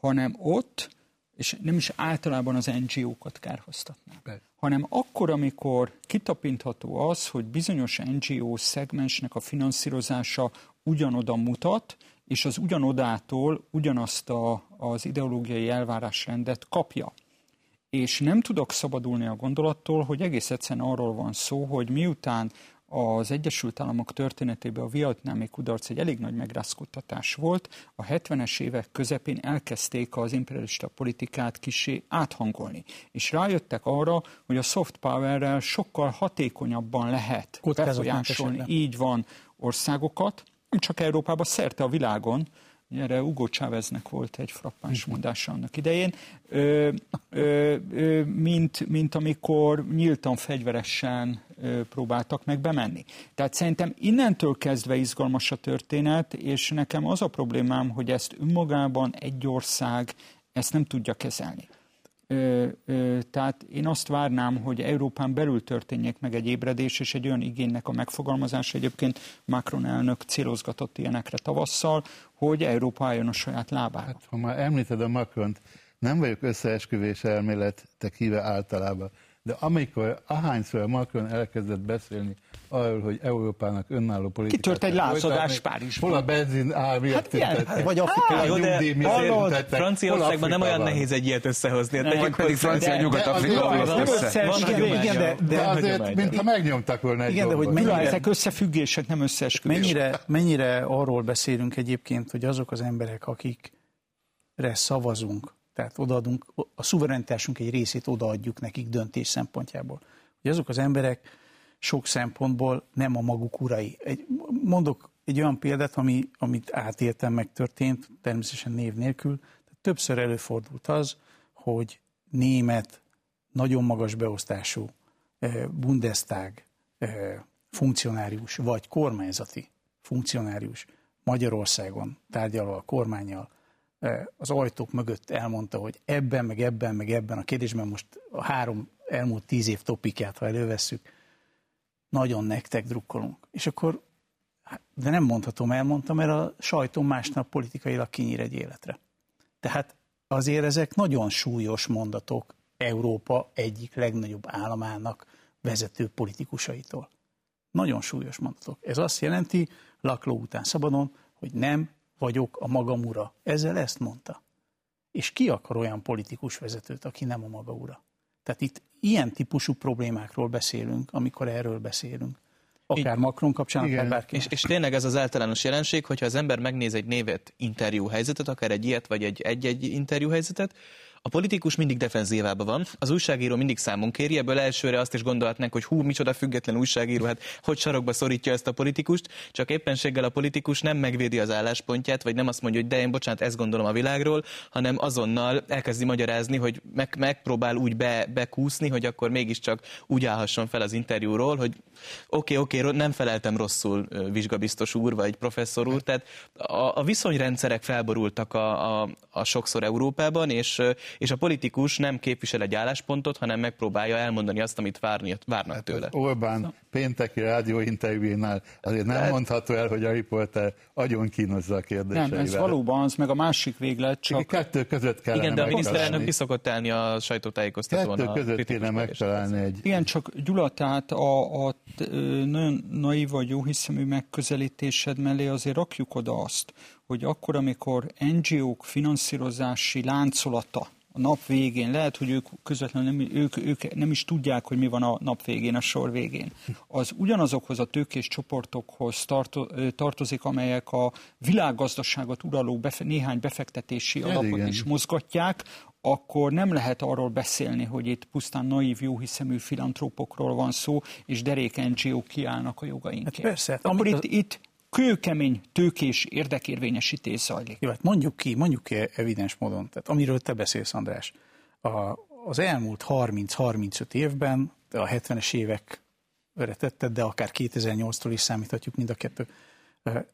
hanem ott, és nem is általában az NGO-kat kárhoztatnám, hanem akkor, amikor kitapintható az, hogy bizonyos NGO szegmensnek a finanszírozása ugyanoda mutat, és az ugyanodától ugyanazt a, az ideológiai elvárásrendet kapja. És nem tudok szabadulni a gondolattól, hogy egész egyszerűen arról van szó, hogy miután az Egyesült Államok történetében a vietnámi kudarc egy elég nagy megrázkódtatás volt. A 70-es évek közepén elkezdték az imperialista politikát kisé áthangolni, és rájöttek arra, hogy a soft powerrel sokkal hatékonyabban lehet befolyásolni, így van, országokat, nem csak Európában, szerte a világon, erre Ugo Cháveznek volt egy frappáns mondása annak idején, ö, ö, ö, mint, mint amikor nyíltan fegyveresen ö, próbáltak meg bemenni. Tehát szerintem innentől kezdve izgalmas a történet, és nekem az a problémám, hogy ezt önmagában egy ország ezt nem tudja kezelni. Ö, ö, tehát én azt várnám, hogy Európán belül történjék meg egy ébredés és egy olyan igénynek a megfogalmazása. Egyébként Macron elnök célozgatott ilyenekre tavasszal, hogy Európa álljon a saját lábára. Hát, ha már említed a Macron-t, nem vagyok összeesküvés elméletek híve általában, De amikor ahányszor Macron elkezdett beszélni arról, hogy Európának önálló politikát... Kitört egy lázadás Párizsban. Hol a benzin ár miatt Hát vagy Afrika- a nyugdíj miatt Franciaországban nem olyan Afrikában. nehéz egy ilyet összehozni. Hát Nem, tegyük pedig francia de- Nyugat-Afrika de azért- mintha megnyomtak volna egy Igen, de hogy mennyire- ezek összefüggések, nem összeesküvések. mennyire, mennyire arról beszélünk egyébként, hogy azok az emberek, akikre szavazunk, tehát odaadunk, a szuverenitásunk egy részét odaadjuk nekik döntés szempontjából. Hogy azok az emberek sok szempontból nem a maguk urai. Egy, mondok egy olyan példát, ami, amit átéltem, megtörtént, természetesen név nélkül. Tehát többször előfordult az, hogy német, nagyon magas beosztású eh, Bundestag eh, funkcionárius, vagy kormányzati funkcionárius Magyarországon tárgyalva a kormányjal az ajtók mögött elmondta, hogy ebben, meg ebben, meg ebben a kérdésben most a három elmúlt tíz év topikját, ha elővesszük, nagyon nektek drukkolunk. És akkor, hát, de nem mondhatom, elmondtam, mert a sajtó másnap politikailag kinyír egy életre. Tehát azért ezek nagyon súlyos mondatok Európa egyik legnagyobb államának vezető politikusaitól. Nagyon súlyos mondatok. Ez azt jelenti, lakló után szabadon, hogy nem vagyok a magam ura. Ezzel ezt mondta. És ki akar olyan politikus vezetőt, aki nem a maga ura? Tehát itt ilyen típusú problémákról beszélünk, amikor erről beszélünk. Akár Macron kapcsán, akár Igen. bárki. És, és tényleg ez az általános jelenség, hogyha az ember megnéz egy névet interjú helyzetet, akár egy ilyet, vagy egy egy-egy interjú helyzetet, a politikus mindig defenzívában van, az újságíró mindig számon kéri, ebből elsőre azt is gondolhatnánk, hogy hú, micsoda független újságíró, hát hogy sarokba szorítja ezt a politikust, csak éppenséggel a politikus nem megvédi az álláspontját, vagy nem azt mondja, hogy de én bocsánat, ezt gondolom a világról, hanem azonnal elkezdi magyarázni, hogy meg, megpróbál úgy be, bekúszni, hogy akkor mégiscsak úgy állhasson fel az interjúról, hogy oké, okay, oké, okay, nem feleltem rosszul vizsgabiztos úr, vagy professzor úr, tehát a, a viszonyrendszerek felborultak a, a, a sokszor Európában, és, és a politikus nem képvisel egy álláspontot, hanem megpróbálja elmondani azt, amit várni, várnak tőle. Orbán pénteki rádióinterjúnál azért nem mondható el, hogy a riporter agyon kínozza a kérdéseivel. Nem, ez valóban az, meg a másik véglet, Csak kettő között kellene Igen, de a miniszterelnök ki szokott állni a sajtótájékoztatón. Kettő a között kéne megtalálni egy... Igen, csak Gyula, tehát a, a nagyon naív vagy jó hiszemű megközelítésed mellé azért rakjuk oda azt, hogy akkor, amikor NGO-k finanszírozási láncolata a nap végén, lehet, hogy ők közvetlenül nem, ők, ők nem is tudják, hogy mi van a nap végén, a sor végén. Az ugyanazokhoz a tőkés csoportokhoz tarto, tartozik, amelyek a világgazdaságot uraló befe, néhány befektetési Ez alapot igen. is mozgatják, akkor nem lehet arról beszélni, hogy itt pusztán naív, jóhiszemű filantrópokról van szó, és derék NGO kiállnak a jogainkért. Hát persze, hát akkor amit itt, itt kőkemény, tőkés érdekérvényesítés zajlik. Jó, hát mondjuk ki, mondjuk ki evidens módon, tehát amiről te beszélsz, András, a, az elmúlt 30-35 évben, a 70-es évekre tetted, de akár 2008-tól is számíthatjuk mind a kettő,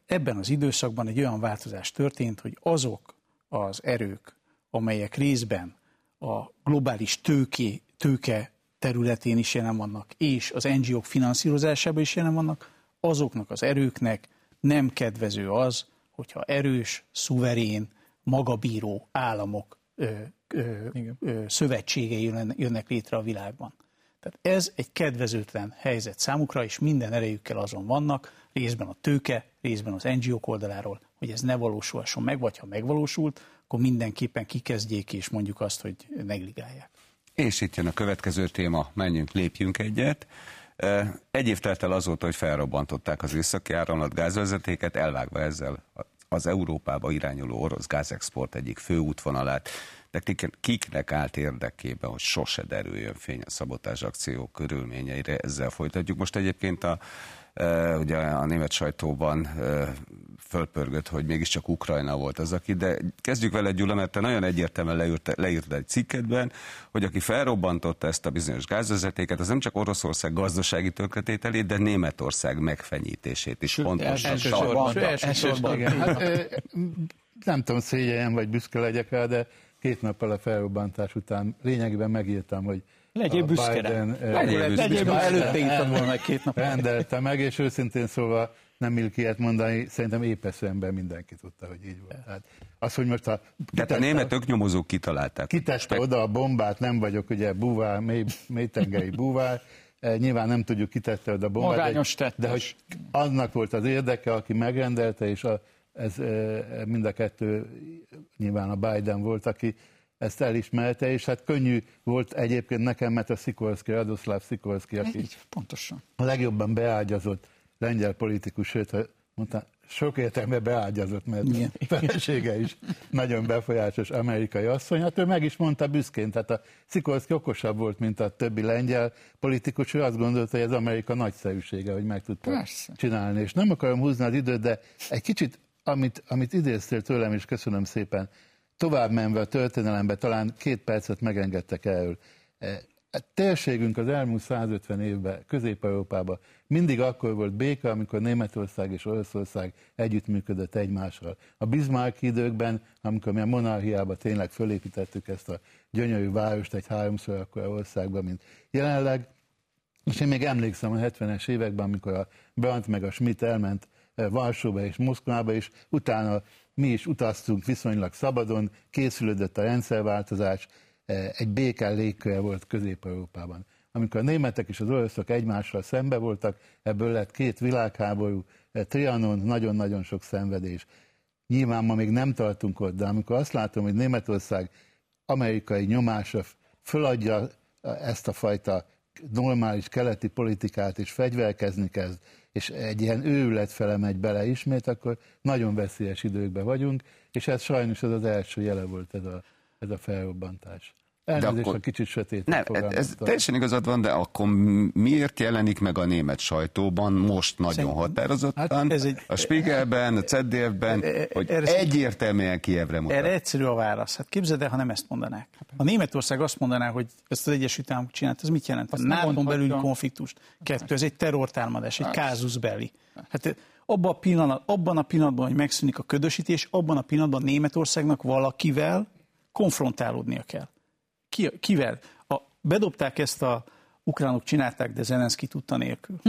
ebben az időszakban egy olyan változás történt, hogy azok az erők, amelyek részben a globális tőké, tőke területén is jelen vannak, és az NGO-k finanszírozásában is jelen vannak, azoknak az erőknek nem kedvező az, hogyha erős, szuverén, magabíró államok ö, ö, ö, szövetségei jön- jönnek létre a világban. Tehát ez egy kedvezőtlen helyzet számukra, és minden erejükkel azon vannak, részben a tőke, részben az NGO-k oldaláról, hogy ez ne valósulhasson meg, vagy ha megvalósult, akkor mindenképpen kikezdjék, és mondjuk azt, hogy negligálják. És itt jön a következő téma, menjünk, lépjünk egyet. Egy év telt el azóta, hogy felrobbantották az északi áramlat gázvezetéket, elvágva ezzel az Európába irányuló orosz gázexport egyik főútvonalát. De kik- kiknek állt érdekében, hogy sose derüljön fény a szabotás akció körülményeire, ezzel folytatjuk. Most egyébként a, ugye a német sajtóban fölpörgött, hogy mégiscsak Ukrajna volt az, aki, de kezdjük vele Gyula, mert te nagyon egyértelműen leírtad, leírtad egy cikkedben, hogy aki felrobbantotta ezt a bizonyos gázvezetéket, az nem csak Oroszország gazdasági tönkretételét, de Németország megfenyítését is pontosan elsősorban. Elsősorban. Hát, ö, nem tudom, szégyeljem vagy büszke legyek rá, de két nappal a felrobbantás után lényegében megírtam, hogy Legyél a büszke. Biden, Legyél büszke. Legyél, előtte írtam volna két nap. rendelte meg, és őszintén szólva nem illik ilyet mondani, szerintem épesző ember mindenki tudta, hogy így volt. Tehát az, hogy most a... Tehát a német öknyomozók kitalálták. Kitette oda a bombát, nem vagyok ugye búvár, mély, mélytengeri búvár, eh, nyilván nem tudjuk kitette oda a bombát. Magányos de, de hogy annak volt az érdeke, aki megrendelte, és a, ez eh, mind a kettő nyilván a Biden volt, aki ezt elismerte, és hát könnyű volt egyébként nekem, mert a Szikorszki, Radoszláv Szikorszki, aki Így, pontosan. a legjobban beágyazott lengyel politikus, sőt, mondta, sok értelme beágyazott, mert Igen. felesége is nagyon befolyásos amerikai asszony. Hát ő meg is mondta büszkén, tehát a Szikorszki okosabb volt, mint a többi lengyel politikus, ő azt gondolta, hogy ez Amerika nagyszerűsége, hogy meg tudta Persze. csinálni. És nem akarom húzni az időt, de egy kicsit, amit, amit idéztél tőlem, és köszönöm szépen, tovább menve a történelembe, talán két percet megengedtek erről. A térségünk az elmúlt 150 évben Közép-Európában mindig akkor volt béke, amikor Németország és Oroszország együttműködött egymással. A Bismarck időkben, amikor mi a monarchiában tényleg fölépítettük ezt a gyönyörű várost egy háromszor akkor országban, mint jelenleg, és én még emlékszem a 70-es években, amikor a Brandt meg a Schmidt elment eh, Varsóba és Moszkvába, és utána mi is utaztunk viszonylag szabadon, készülődött a rendszerváltozás, e, egy békán légköre volt Közép-Európában. Amikor a németek és az oroszok egymással szembe voltak, ebből lett két világháború, e, Trianon, nagyon-nagyon sok szenvedés. Nyilván ma még nem tartunk ott, de amikor azt látom, hogy Németország amerikai nyomása föladja ezt a fajta normális keleti politikát és fegyverkezni kezd, és egy ilyen őrület fele megy bele ismét, akkor nagyon veszélyes időkben vagyunk, és ez sajnos az az első jele volt ez a, ez a felrobbantás. Elnézést, akkor... a kicsit sötét. Nem, ez teljesen igazad van, de akkor miért jelenik meg a német sajtóban most nagyon Szerint, határozottan, hát ez egy, a Spiegelben, a ZDF-ben, e- e- hogy egyértelműen Kievre mutat? Erre egyszerű a válasz. Hát képzeld el, ha nem ezt mondanák. A Németország azt mondaná, hogy ezt az Egyesült Államok csinált, ez mit jelent? A nato belüli konfliktust. Kettő, ez egy terrortámadás, egy kázus belli. Hát abban a, pillanat, abban a pillanatban, hogy megszűnik a ködösítés, abban a pillanatban Németországnak valakivel konfrontálódnia kell. Ki, kivel? A, bedobták ezt a ukránok csinálták, de Zelenszky tudta nélkül.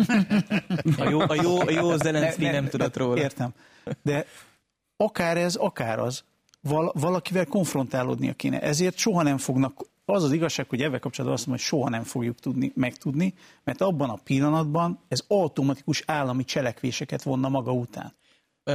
A jó, a jó, a jó Zelenszky ne, ne, nem tudott róla. Értem. De akár ez, akár az, val, valakivel konfrontálódnia kéne. Ezért soha nem fognak, az az igazság, hogy ebben kapcsolatban azt mondom, hogy soha nem fogjuk tudni, megtudni, mert abban a pillanatban ez automatikus állami cselekvéseket vonna maga után.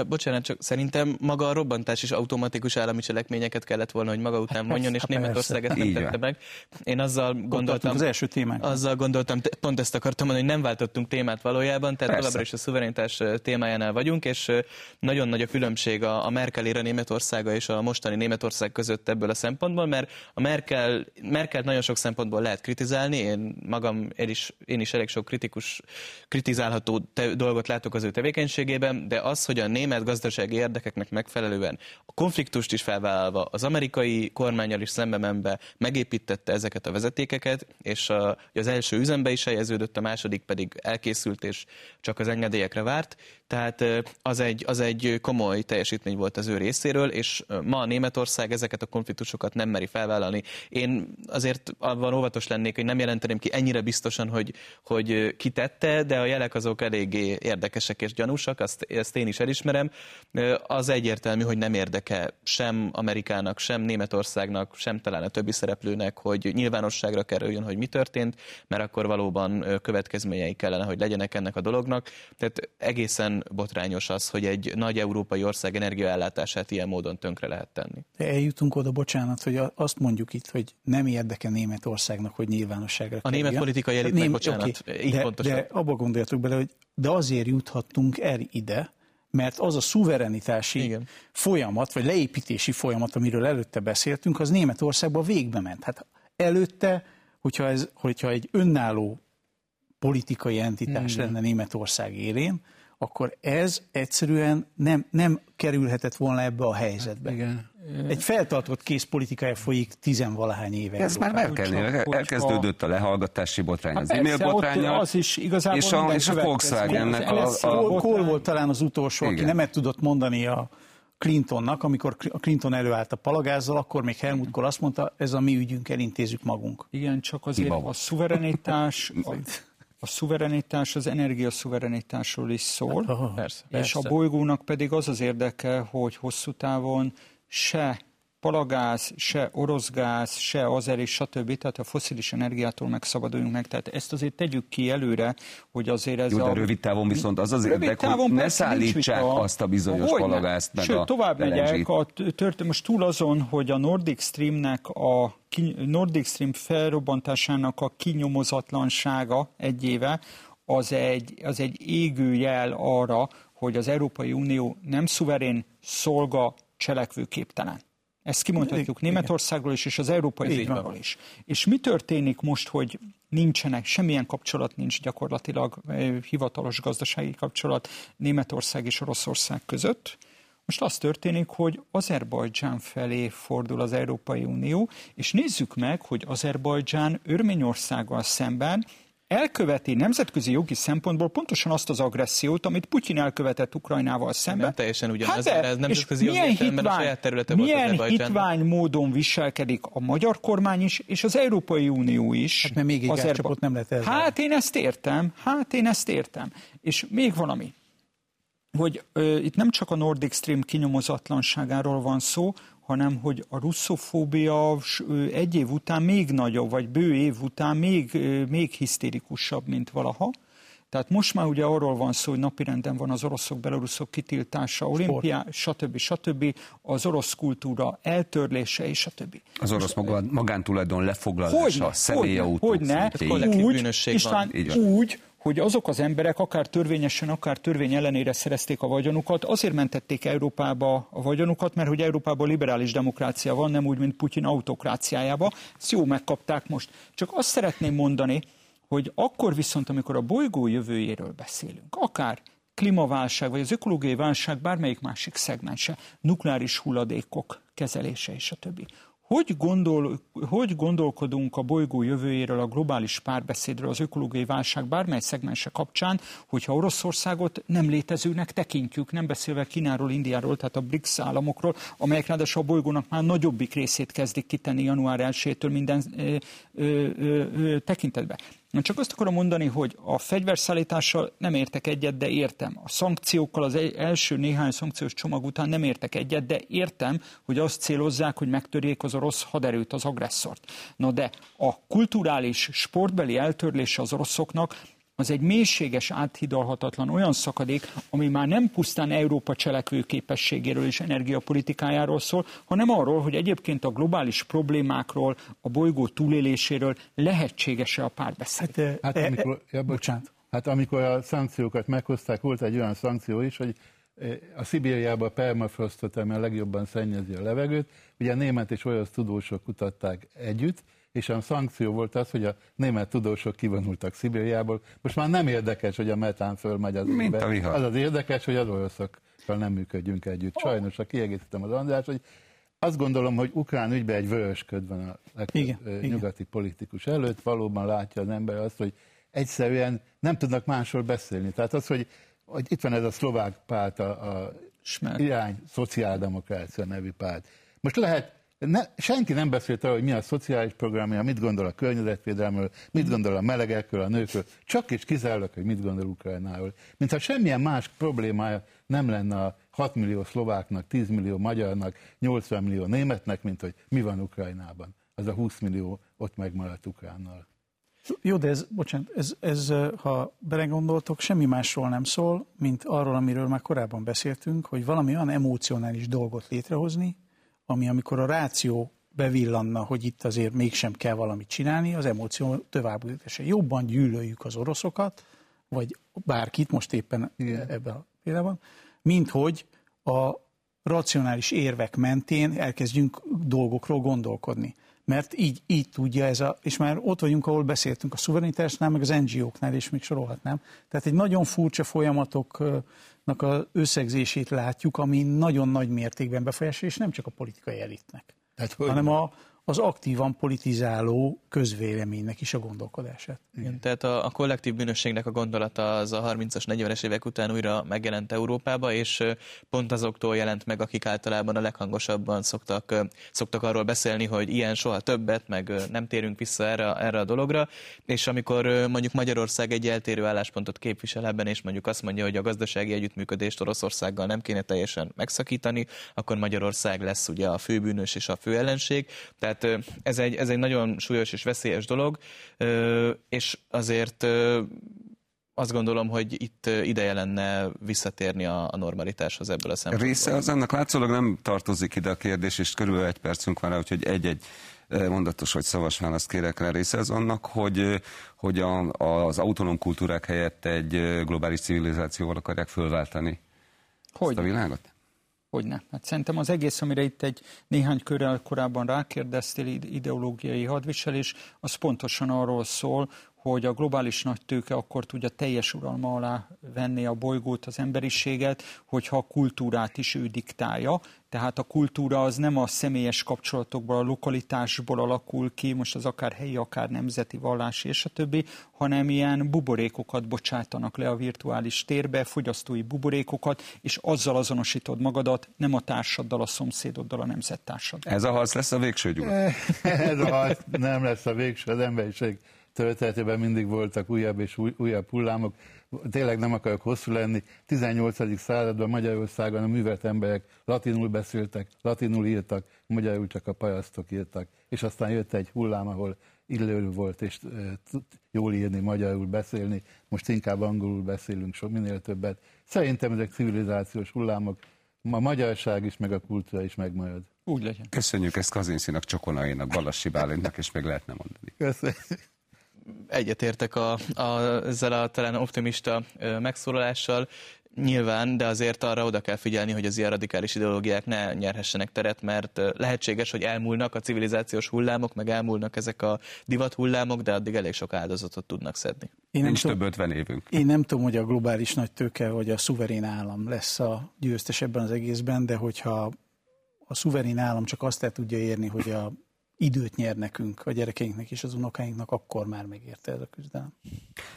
Bocsánat, csak szerintem maga a robbantás is automatikus állami cselekményeket kellett volna, hogy maga után hát mondjon, és Németország ezt nem tette meg. Én azzal gondoltam, az első témánk. Azzal gondoltam, pont ezt akartam mondani, hogy nem váltottunk témát valójában, tehát továbbra is a szuverenitás témájánál vagyunk, és nagyon nagy a különbség a, a Merkel éra Németországa és a mostani Németország között ebből a szempontból, mert a Merkel, Merkelt nagyon sok szempontból lehet kritizálni, én magam én is, én is elég sok kritikus, kritizálható te, dolgot látok az ő tevékenységében, de az, hogy a német gazdasági érdekeknek megfelelően a konfliktust is felvállalva, az amerikai kormányal is szembe menve megépítette ezeket a vezetékeket, és az első üzembe is helyeződött, a második pedig elkészült, és csak az engedélyekre várt. Tehát az egy, az egy komoly teljesítmény volt az ő részéről, és ma Németország ezeket a konfliktusokat nem meri felvállalni. Én azért abban óvatos lennék, hogy nem jelenteném ki ennyire biztosan, hogy, hogy kitette, de a jelek azok eléggé érdekesek és gyanúsak, azt, ezt én is elismerem. Az egyértelmű, hogy nem érdeke sem Amerikának, sem Németországnak, sem talán a többi szereplőnek, hogy nyilvánosságra kerüljön, hogy mi történt, mert akkor valóban következményei kellene, hogy legyenek ennek a dolognak. Tehát egészen botrányos az, hogy egy nagy európai ország energiaellátását ilyen módon tönkre lehet tenni. De eljutunk oda, bocsánat, hogy azt mondjuk itt, hogy nem érdeke Németországnak, hogy nyilvánosságra A német politikai elitnek, Ném, bocsánat, okay, így de, pontosan. De abba gondoljatok bele, hogy de azért juthattunk el ide, mert az a szuverenitási Igen. folyamat, vagy leépítési folyamat, amiről előtte beszéltünk, az Németországban végbe ment. Hát előtte, hogyha, ez, hogyha egy önálló politikai entitás hmm. lenne Németország élén, akkor ez egyszerűen nem, nem kerülhetett volna ebbe a helyzetbe. Hát, igen. Egy feltartott kész politikája folyik tizenvalahány éve. Ez már Merkelnél elkezdődött a lehallgatási botrány, az hát e-mail botránya, az is igazából és a, és a Volkswagennek a, a, a... Kohl volt talán az utolsó, igen. aki nem tudott mondani a Clintonnak, amikor a Clinton előállt a palagázzal, akkor még Helmut Kohl azt mondta, ez a mi ügyünk, elintézzük magunk. Igen, csak azért a szuverenitás, a, a szuverenitás az energiaszuverenitásról is szól, Aha, persze, és persze. a bolygónak pedig az az érdeke, hogy hosszú távon se palagáz, se orosz gáz, se azer és stb. Tehát a foszilis energiától megszabaduljunk meg. Tehát ezt azért tegyük ki előre, hogy azért ez Jó, de a... rövid távon viszont az az érdek, hogy ne szállítsák vita. azt a bizonyos Hogyne. palagázt, meg Sőt, a tovább megyek, a tört, most túl azon, hogy a Nordic Streamnek a Nordic Stream felrobbantásának a kinyomozatlansága egy éve, az egy, az egy égő jel arra, hogy az Európai Unió nem szuverén, szolga, cselekvőképtelen. Ezt kimondhatjuk Igen. Németországról is, és az Európai. Unióról is. És mi történik most, hogy nincsenek, semmilyen kapcsolat nincs gyakorlatilag, hivatalos gazdasági kapcsolat Németország és Oroszország között? Most az történik, hogy Azerbajdzsán felé fordul az Európai Unió, és nézzük meg, hogy Azerbajdzsán Örményországgal szemben elköveti nemzetközi jogi szempontból pontosan azt az agressziót, amit Putyin elkövetett Ukrajnával szemben. Nem teljesen ugyanaz, de, mert ez nemzetközi jogi értelemben a hitvány- saját területe volt Milyen Azerbajdzsánnak. hitvány módon viselkedik a magyar kormány is, és az Európai Unió is. Hát mert még egy gázcsapot nem lehet elzárni. Hát én ezt értem, hát én ezt értem. És még valami, hogy ö, itt nem csak a Nordic Stream kinyomozatlanságáról van szó, hanem hogy a russzofóbia egy év után még nagyobb, vagy bő év után még, még hisztérikusabb, mint valaha. Tehát most már ugye arról van szó, hogy napirenden van az oroszok, beloruszok kitiltása, olimpiá, stb. stb. az orosz kultúra eltörlése és stb. Az orosz maga, magántulajdon lefoglalása, Hogyne, személyautók hogyne, hogyne, úgy, István, van. úgy, hogy azok az emberek akár törvényesen, akár törvény ellenére szerezték a vagyonukat, azért mentették Európába a vagyonukat, mert hogy Európában liberális demokrácia van, nem úgy, mint Putyin autokráciájába. Ezt jó megkapták most. Csak azt szeretném mondani, hogy akkor viszont, amikor a bolygó jövőjéről beszélünk, akár klímaválság, vagy az ökológiai válság bármelyik másik szegmense, nukleáris hulladékok kezelése és a többi. Hogy, gondol, hogy gondolkodunk a bolygó jövőjéről, a globális párbeszédről, az ökológiai válság bármely szegmense kapcsán, hogyha Oroszországot nem létezőnek tekintjük, nem beszélve Kínáról, Indiáról, tehát a BRICS államokról, amelyek ráadásul a bolygónak már nagyobbik részét kezdik kitenni január 1-től minden ö, ö, ö, tekintetben. Csak azt akarom mondani, hogy a fegyverszállítással nem értek egyet, de értem. A szankciókkal az egy- első néhány szankciós csomag után nem értek egyet, de értem, hogy azt célozzák, hogy megtörjék az orosz haderőt, az agresszort. Na de a kulturális, sportbeli eltörlése az oroszoknak az egy mélységes, áthidalhatatlan olyan szakadék, ami már nem pusztán Európa cselekvőképességéről és energiapolitikájáról szól, hanem arról, hogy egyébként a globális problémákról, a bolygó túléléséről lehetséges-e a párbeszéd. Hát, eh, Hát eh, amikor, ja, bocs- bocsánat. Hát amikor a szankciókat meghozták, volt egy olyan szankció is, hogy eh, a Szibériában a permafrostot, ami a legjobban szennyezi a levegőt, ugye a német és olasz tudósok kutatták együtt, és a szankció volt az, hogy a német tudósok kivonultak Szibériából. Most már nem érdekes, hogy a metán fölmegy az Mint a vihar. Az az érdekes, hogy az oroszokkal nem működjünk együtt. Sajnos, ha kiegészítem az András, hogy azt gondolom, hogy ukrán ügyben egy vörös köd van a legtöbb Igen, ö, igen. nyugati politikus előtt. Valóban látja az ember azt, hogy egyszerűen nem tudnak másról beszélni. Tehát az, hogy, hogy itt van ez a szlovák párt, a, a Smer. irány szociáldemokrácia nevű párt. Most lehet, ne, senki nem beszélt arról, hogy mi a szociális programja, mit gondol a környezetvédelmről, mit gondol a melegekről, a nőkről, csak és kizárólag, hogy mit gondol Ukrajnáról. Mintha semmilyen más problémája nem lenne a 6 millió szlováknak, 10 millió magyarnak, 80 millió németnek, mint hogy mi van Ukrajnában. Az a 20 millió ott megmaradt Ukránnal. Jó, de ez, bocsánat, ez, ez, ha belegondoltok, semmi másról nem szól, mint arról, amiről már korábban beszéltünk, hogy valami olyan emocionális dolgot létrehozni, ami amikor a ráció bevillanna, hogy itt azért mégsem kell valamit csinálni, az emóció továbbütése. Jobban gyűlöljük az oroszokat, vagy bárkit most éppen Igen. ebben a példában, mint hogy a racionális érvek mentén elkezdjünk dolgokról gondolkodni. Mert így, így tudja ez a, és már ott vagyunk, ahol beszéltünk a szuverenitásnál, meg az NGO-knál, és még sorolhatnám. Tehát egy nagyon furcsa folyamatoknak az összegzését látjuk, ami nagyon nagy mértékben befolyásolja, és nem csak a politikai elitnek, Tehát hanem a, az aktívan politizáló közvéleménynek is a gondolkodását. Igen, tehát a, a kollektív bűnösségnek a gondolata az a 30-as, 40-es évek után újra megjelent Európába, és pont azoktól jelent meg, akik általában a leghangosabban szoktak, szoktak arról beszélni, hogy ilyen soha többet, meg nem térünk vissza erre, erre a dologra, és amikor mondjuk Magyarország egy eltérő álláspontot képvisel ebben, és mondjuk azt mondja, hogy a gazdasági együttműködést Oroszországgal nem kéne teljesen megszakítani, akkor Magyarország lesz ugye a főbűnös és a fő ellenség. Tehát ez egy, ez egy nagyon súlyos és veszélyes dolog, és azért azt gondolom, hogy itt ideje lenne visszatérni a, a normalitáshoz ebből a szempontból. Része az annak látszólag nem tartozik ide a kérdés, és körülbelül egy percünk van rá, úgyhogy egy-egy mondatos vagy szavas választ kérek rá része az annak, hogy, hogy a, az autonóm kultúrák helyett egy globális civilizációval akarják fölváltani hogy? ezt a világot? Hogyne. Hát szerintem az egész, amire itt egy néhány körrel korábban rákérdeztél, ideológiai hadviselés, az pontosan arról szól, hogy a globális nagy tőke akkor tudja teljes uralma alá venni a bolygót, az emberiséget, hogyha a kultúrát is ő diktálja. Tehát a kultúra az nem a személyes kapcsolatokból, a lokalitásból alakul ki, most az akár helyi, akár nemzeti vallási és a többi, hanem ilyen buborékokat bocsátanak le a virtuális térbe, fogyasztói buborékokat, és azzal azonosítod magadat, nem a társaddal, a szomszédoddal, a nemzettársaddal. Ez a harc lesz a végső gyúr? Ez a harc nem lesz a végső, az emberiség történetében mindig voltak újabb és új, újabb hullámok. Tényleg nem akarok hosszú lenni. 18. században Magyarországon a művelt emberek latinul beszéltek, latinul írtak, magyarul csak a parasztok írtak. És aztán jött egy hullám, ahol illő volt, és jól írni, magyarul beszélni. Most inkább angolul beszélünk sok minél többet. Szerintem ezek civilizációs hullámok. A magyarság is, meg a kultúra is megmarad. Úgy legyen. Köszönjük ezt Kazinszinak, Csokonainak, Balassi Bálintnak, és még lehetne mondani. Köszönjük egyetértek a, a, ezzel a talán optimista megszólalással. Nyilván, de azért arra oda kell figyelni, hogy az ilyen radikális ideológiák ne nyerhessenek teret, mert lehetséges, hogy elmúlnak a civilizációs hullámok, meg elmúlnak ezek a divat hullámok, de addig elég sok áldozatot tudnak szedni. Én nem Nincs több 50 évünk. Én nem tudom, hogy a globális nagy tőke vagy a szuverén állam lesz a győztes ebben az egészben, de hogyha a szuverén állam csak azt el tudja érni, hogy a időt nyer nekünk, a gyerekeinknek és az unokáinknak, akkor már megérte ez a küzdelem.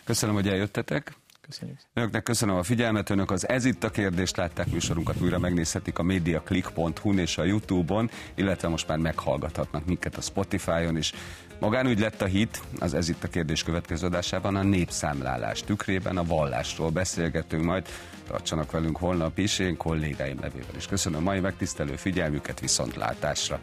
Köszönöm, hogy eljöttetek. Köszönjük. Önöknek köszönöm a figyelmet, önök az Ez itt a kérdést látták műsorunkat, újra megnézhetik a mediaclick.hu-n és a Youtube-on, illetve most már meghallgathatnak minket a Spotify-on is. Magánügy lett a hit, az Ez itt a kérdés következő adásában a népszámlálás tükrében a vallásról beszélgetünk majd. Tartsanak velünk holnap is, én kollégáim nevével is. Köszönöm a mai megtisztelő figyelmüket, viszontlátásra!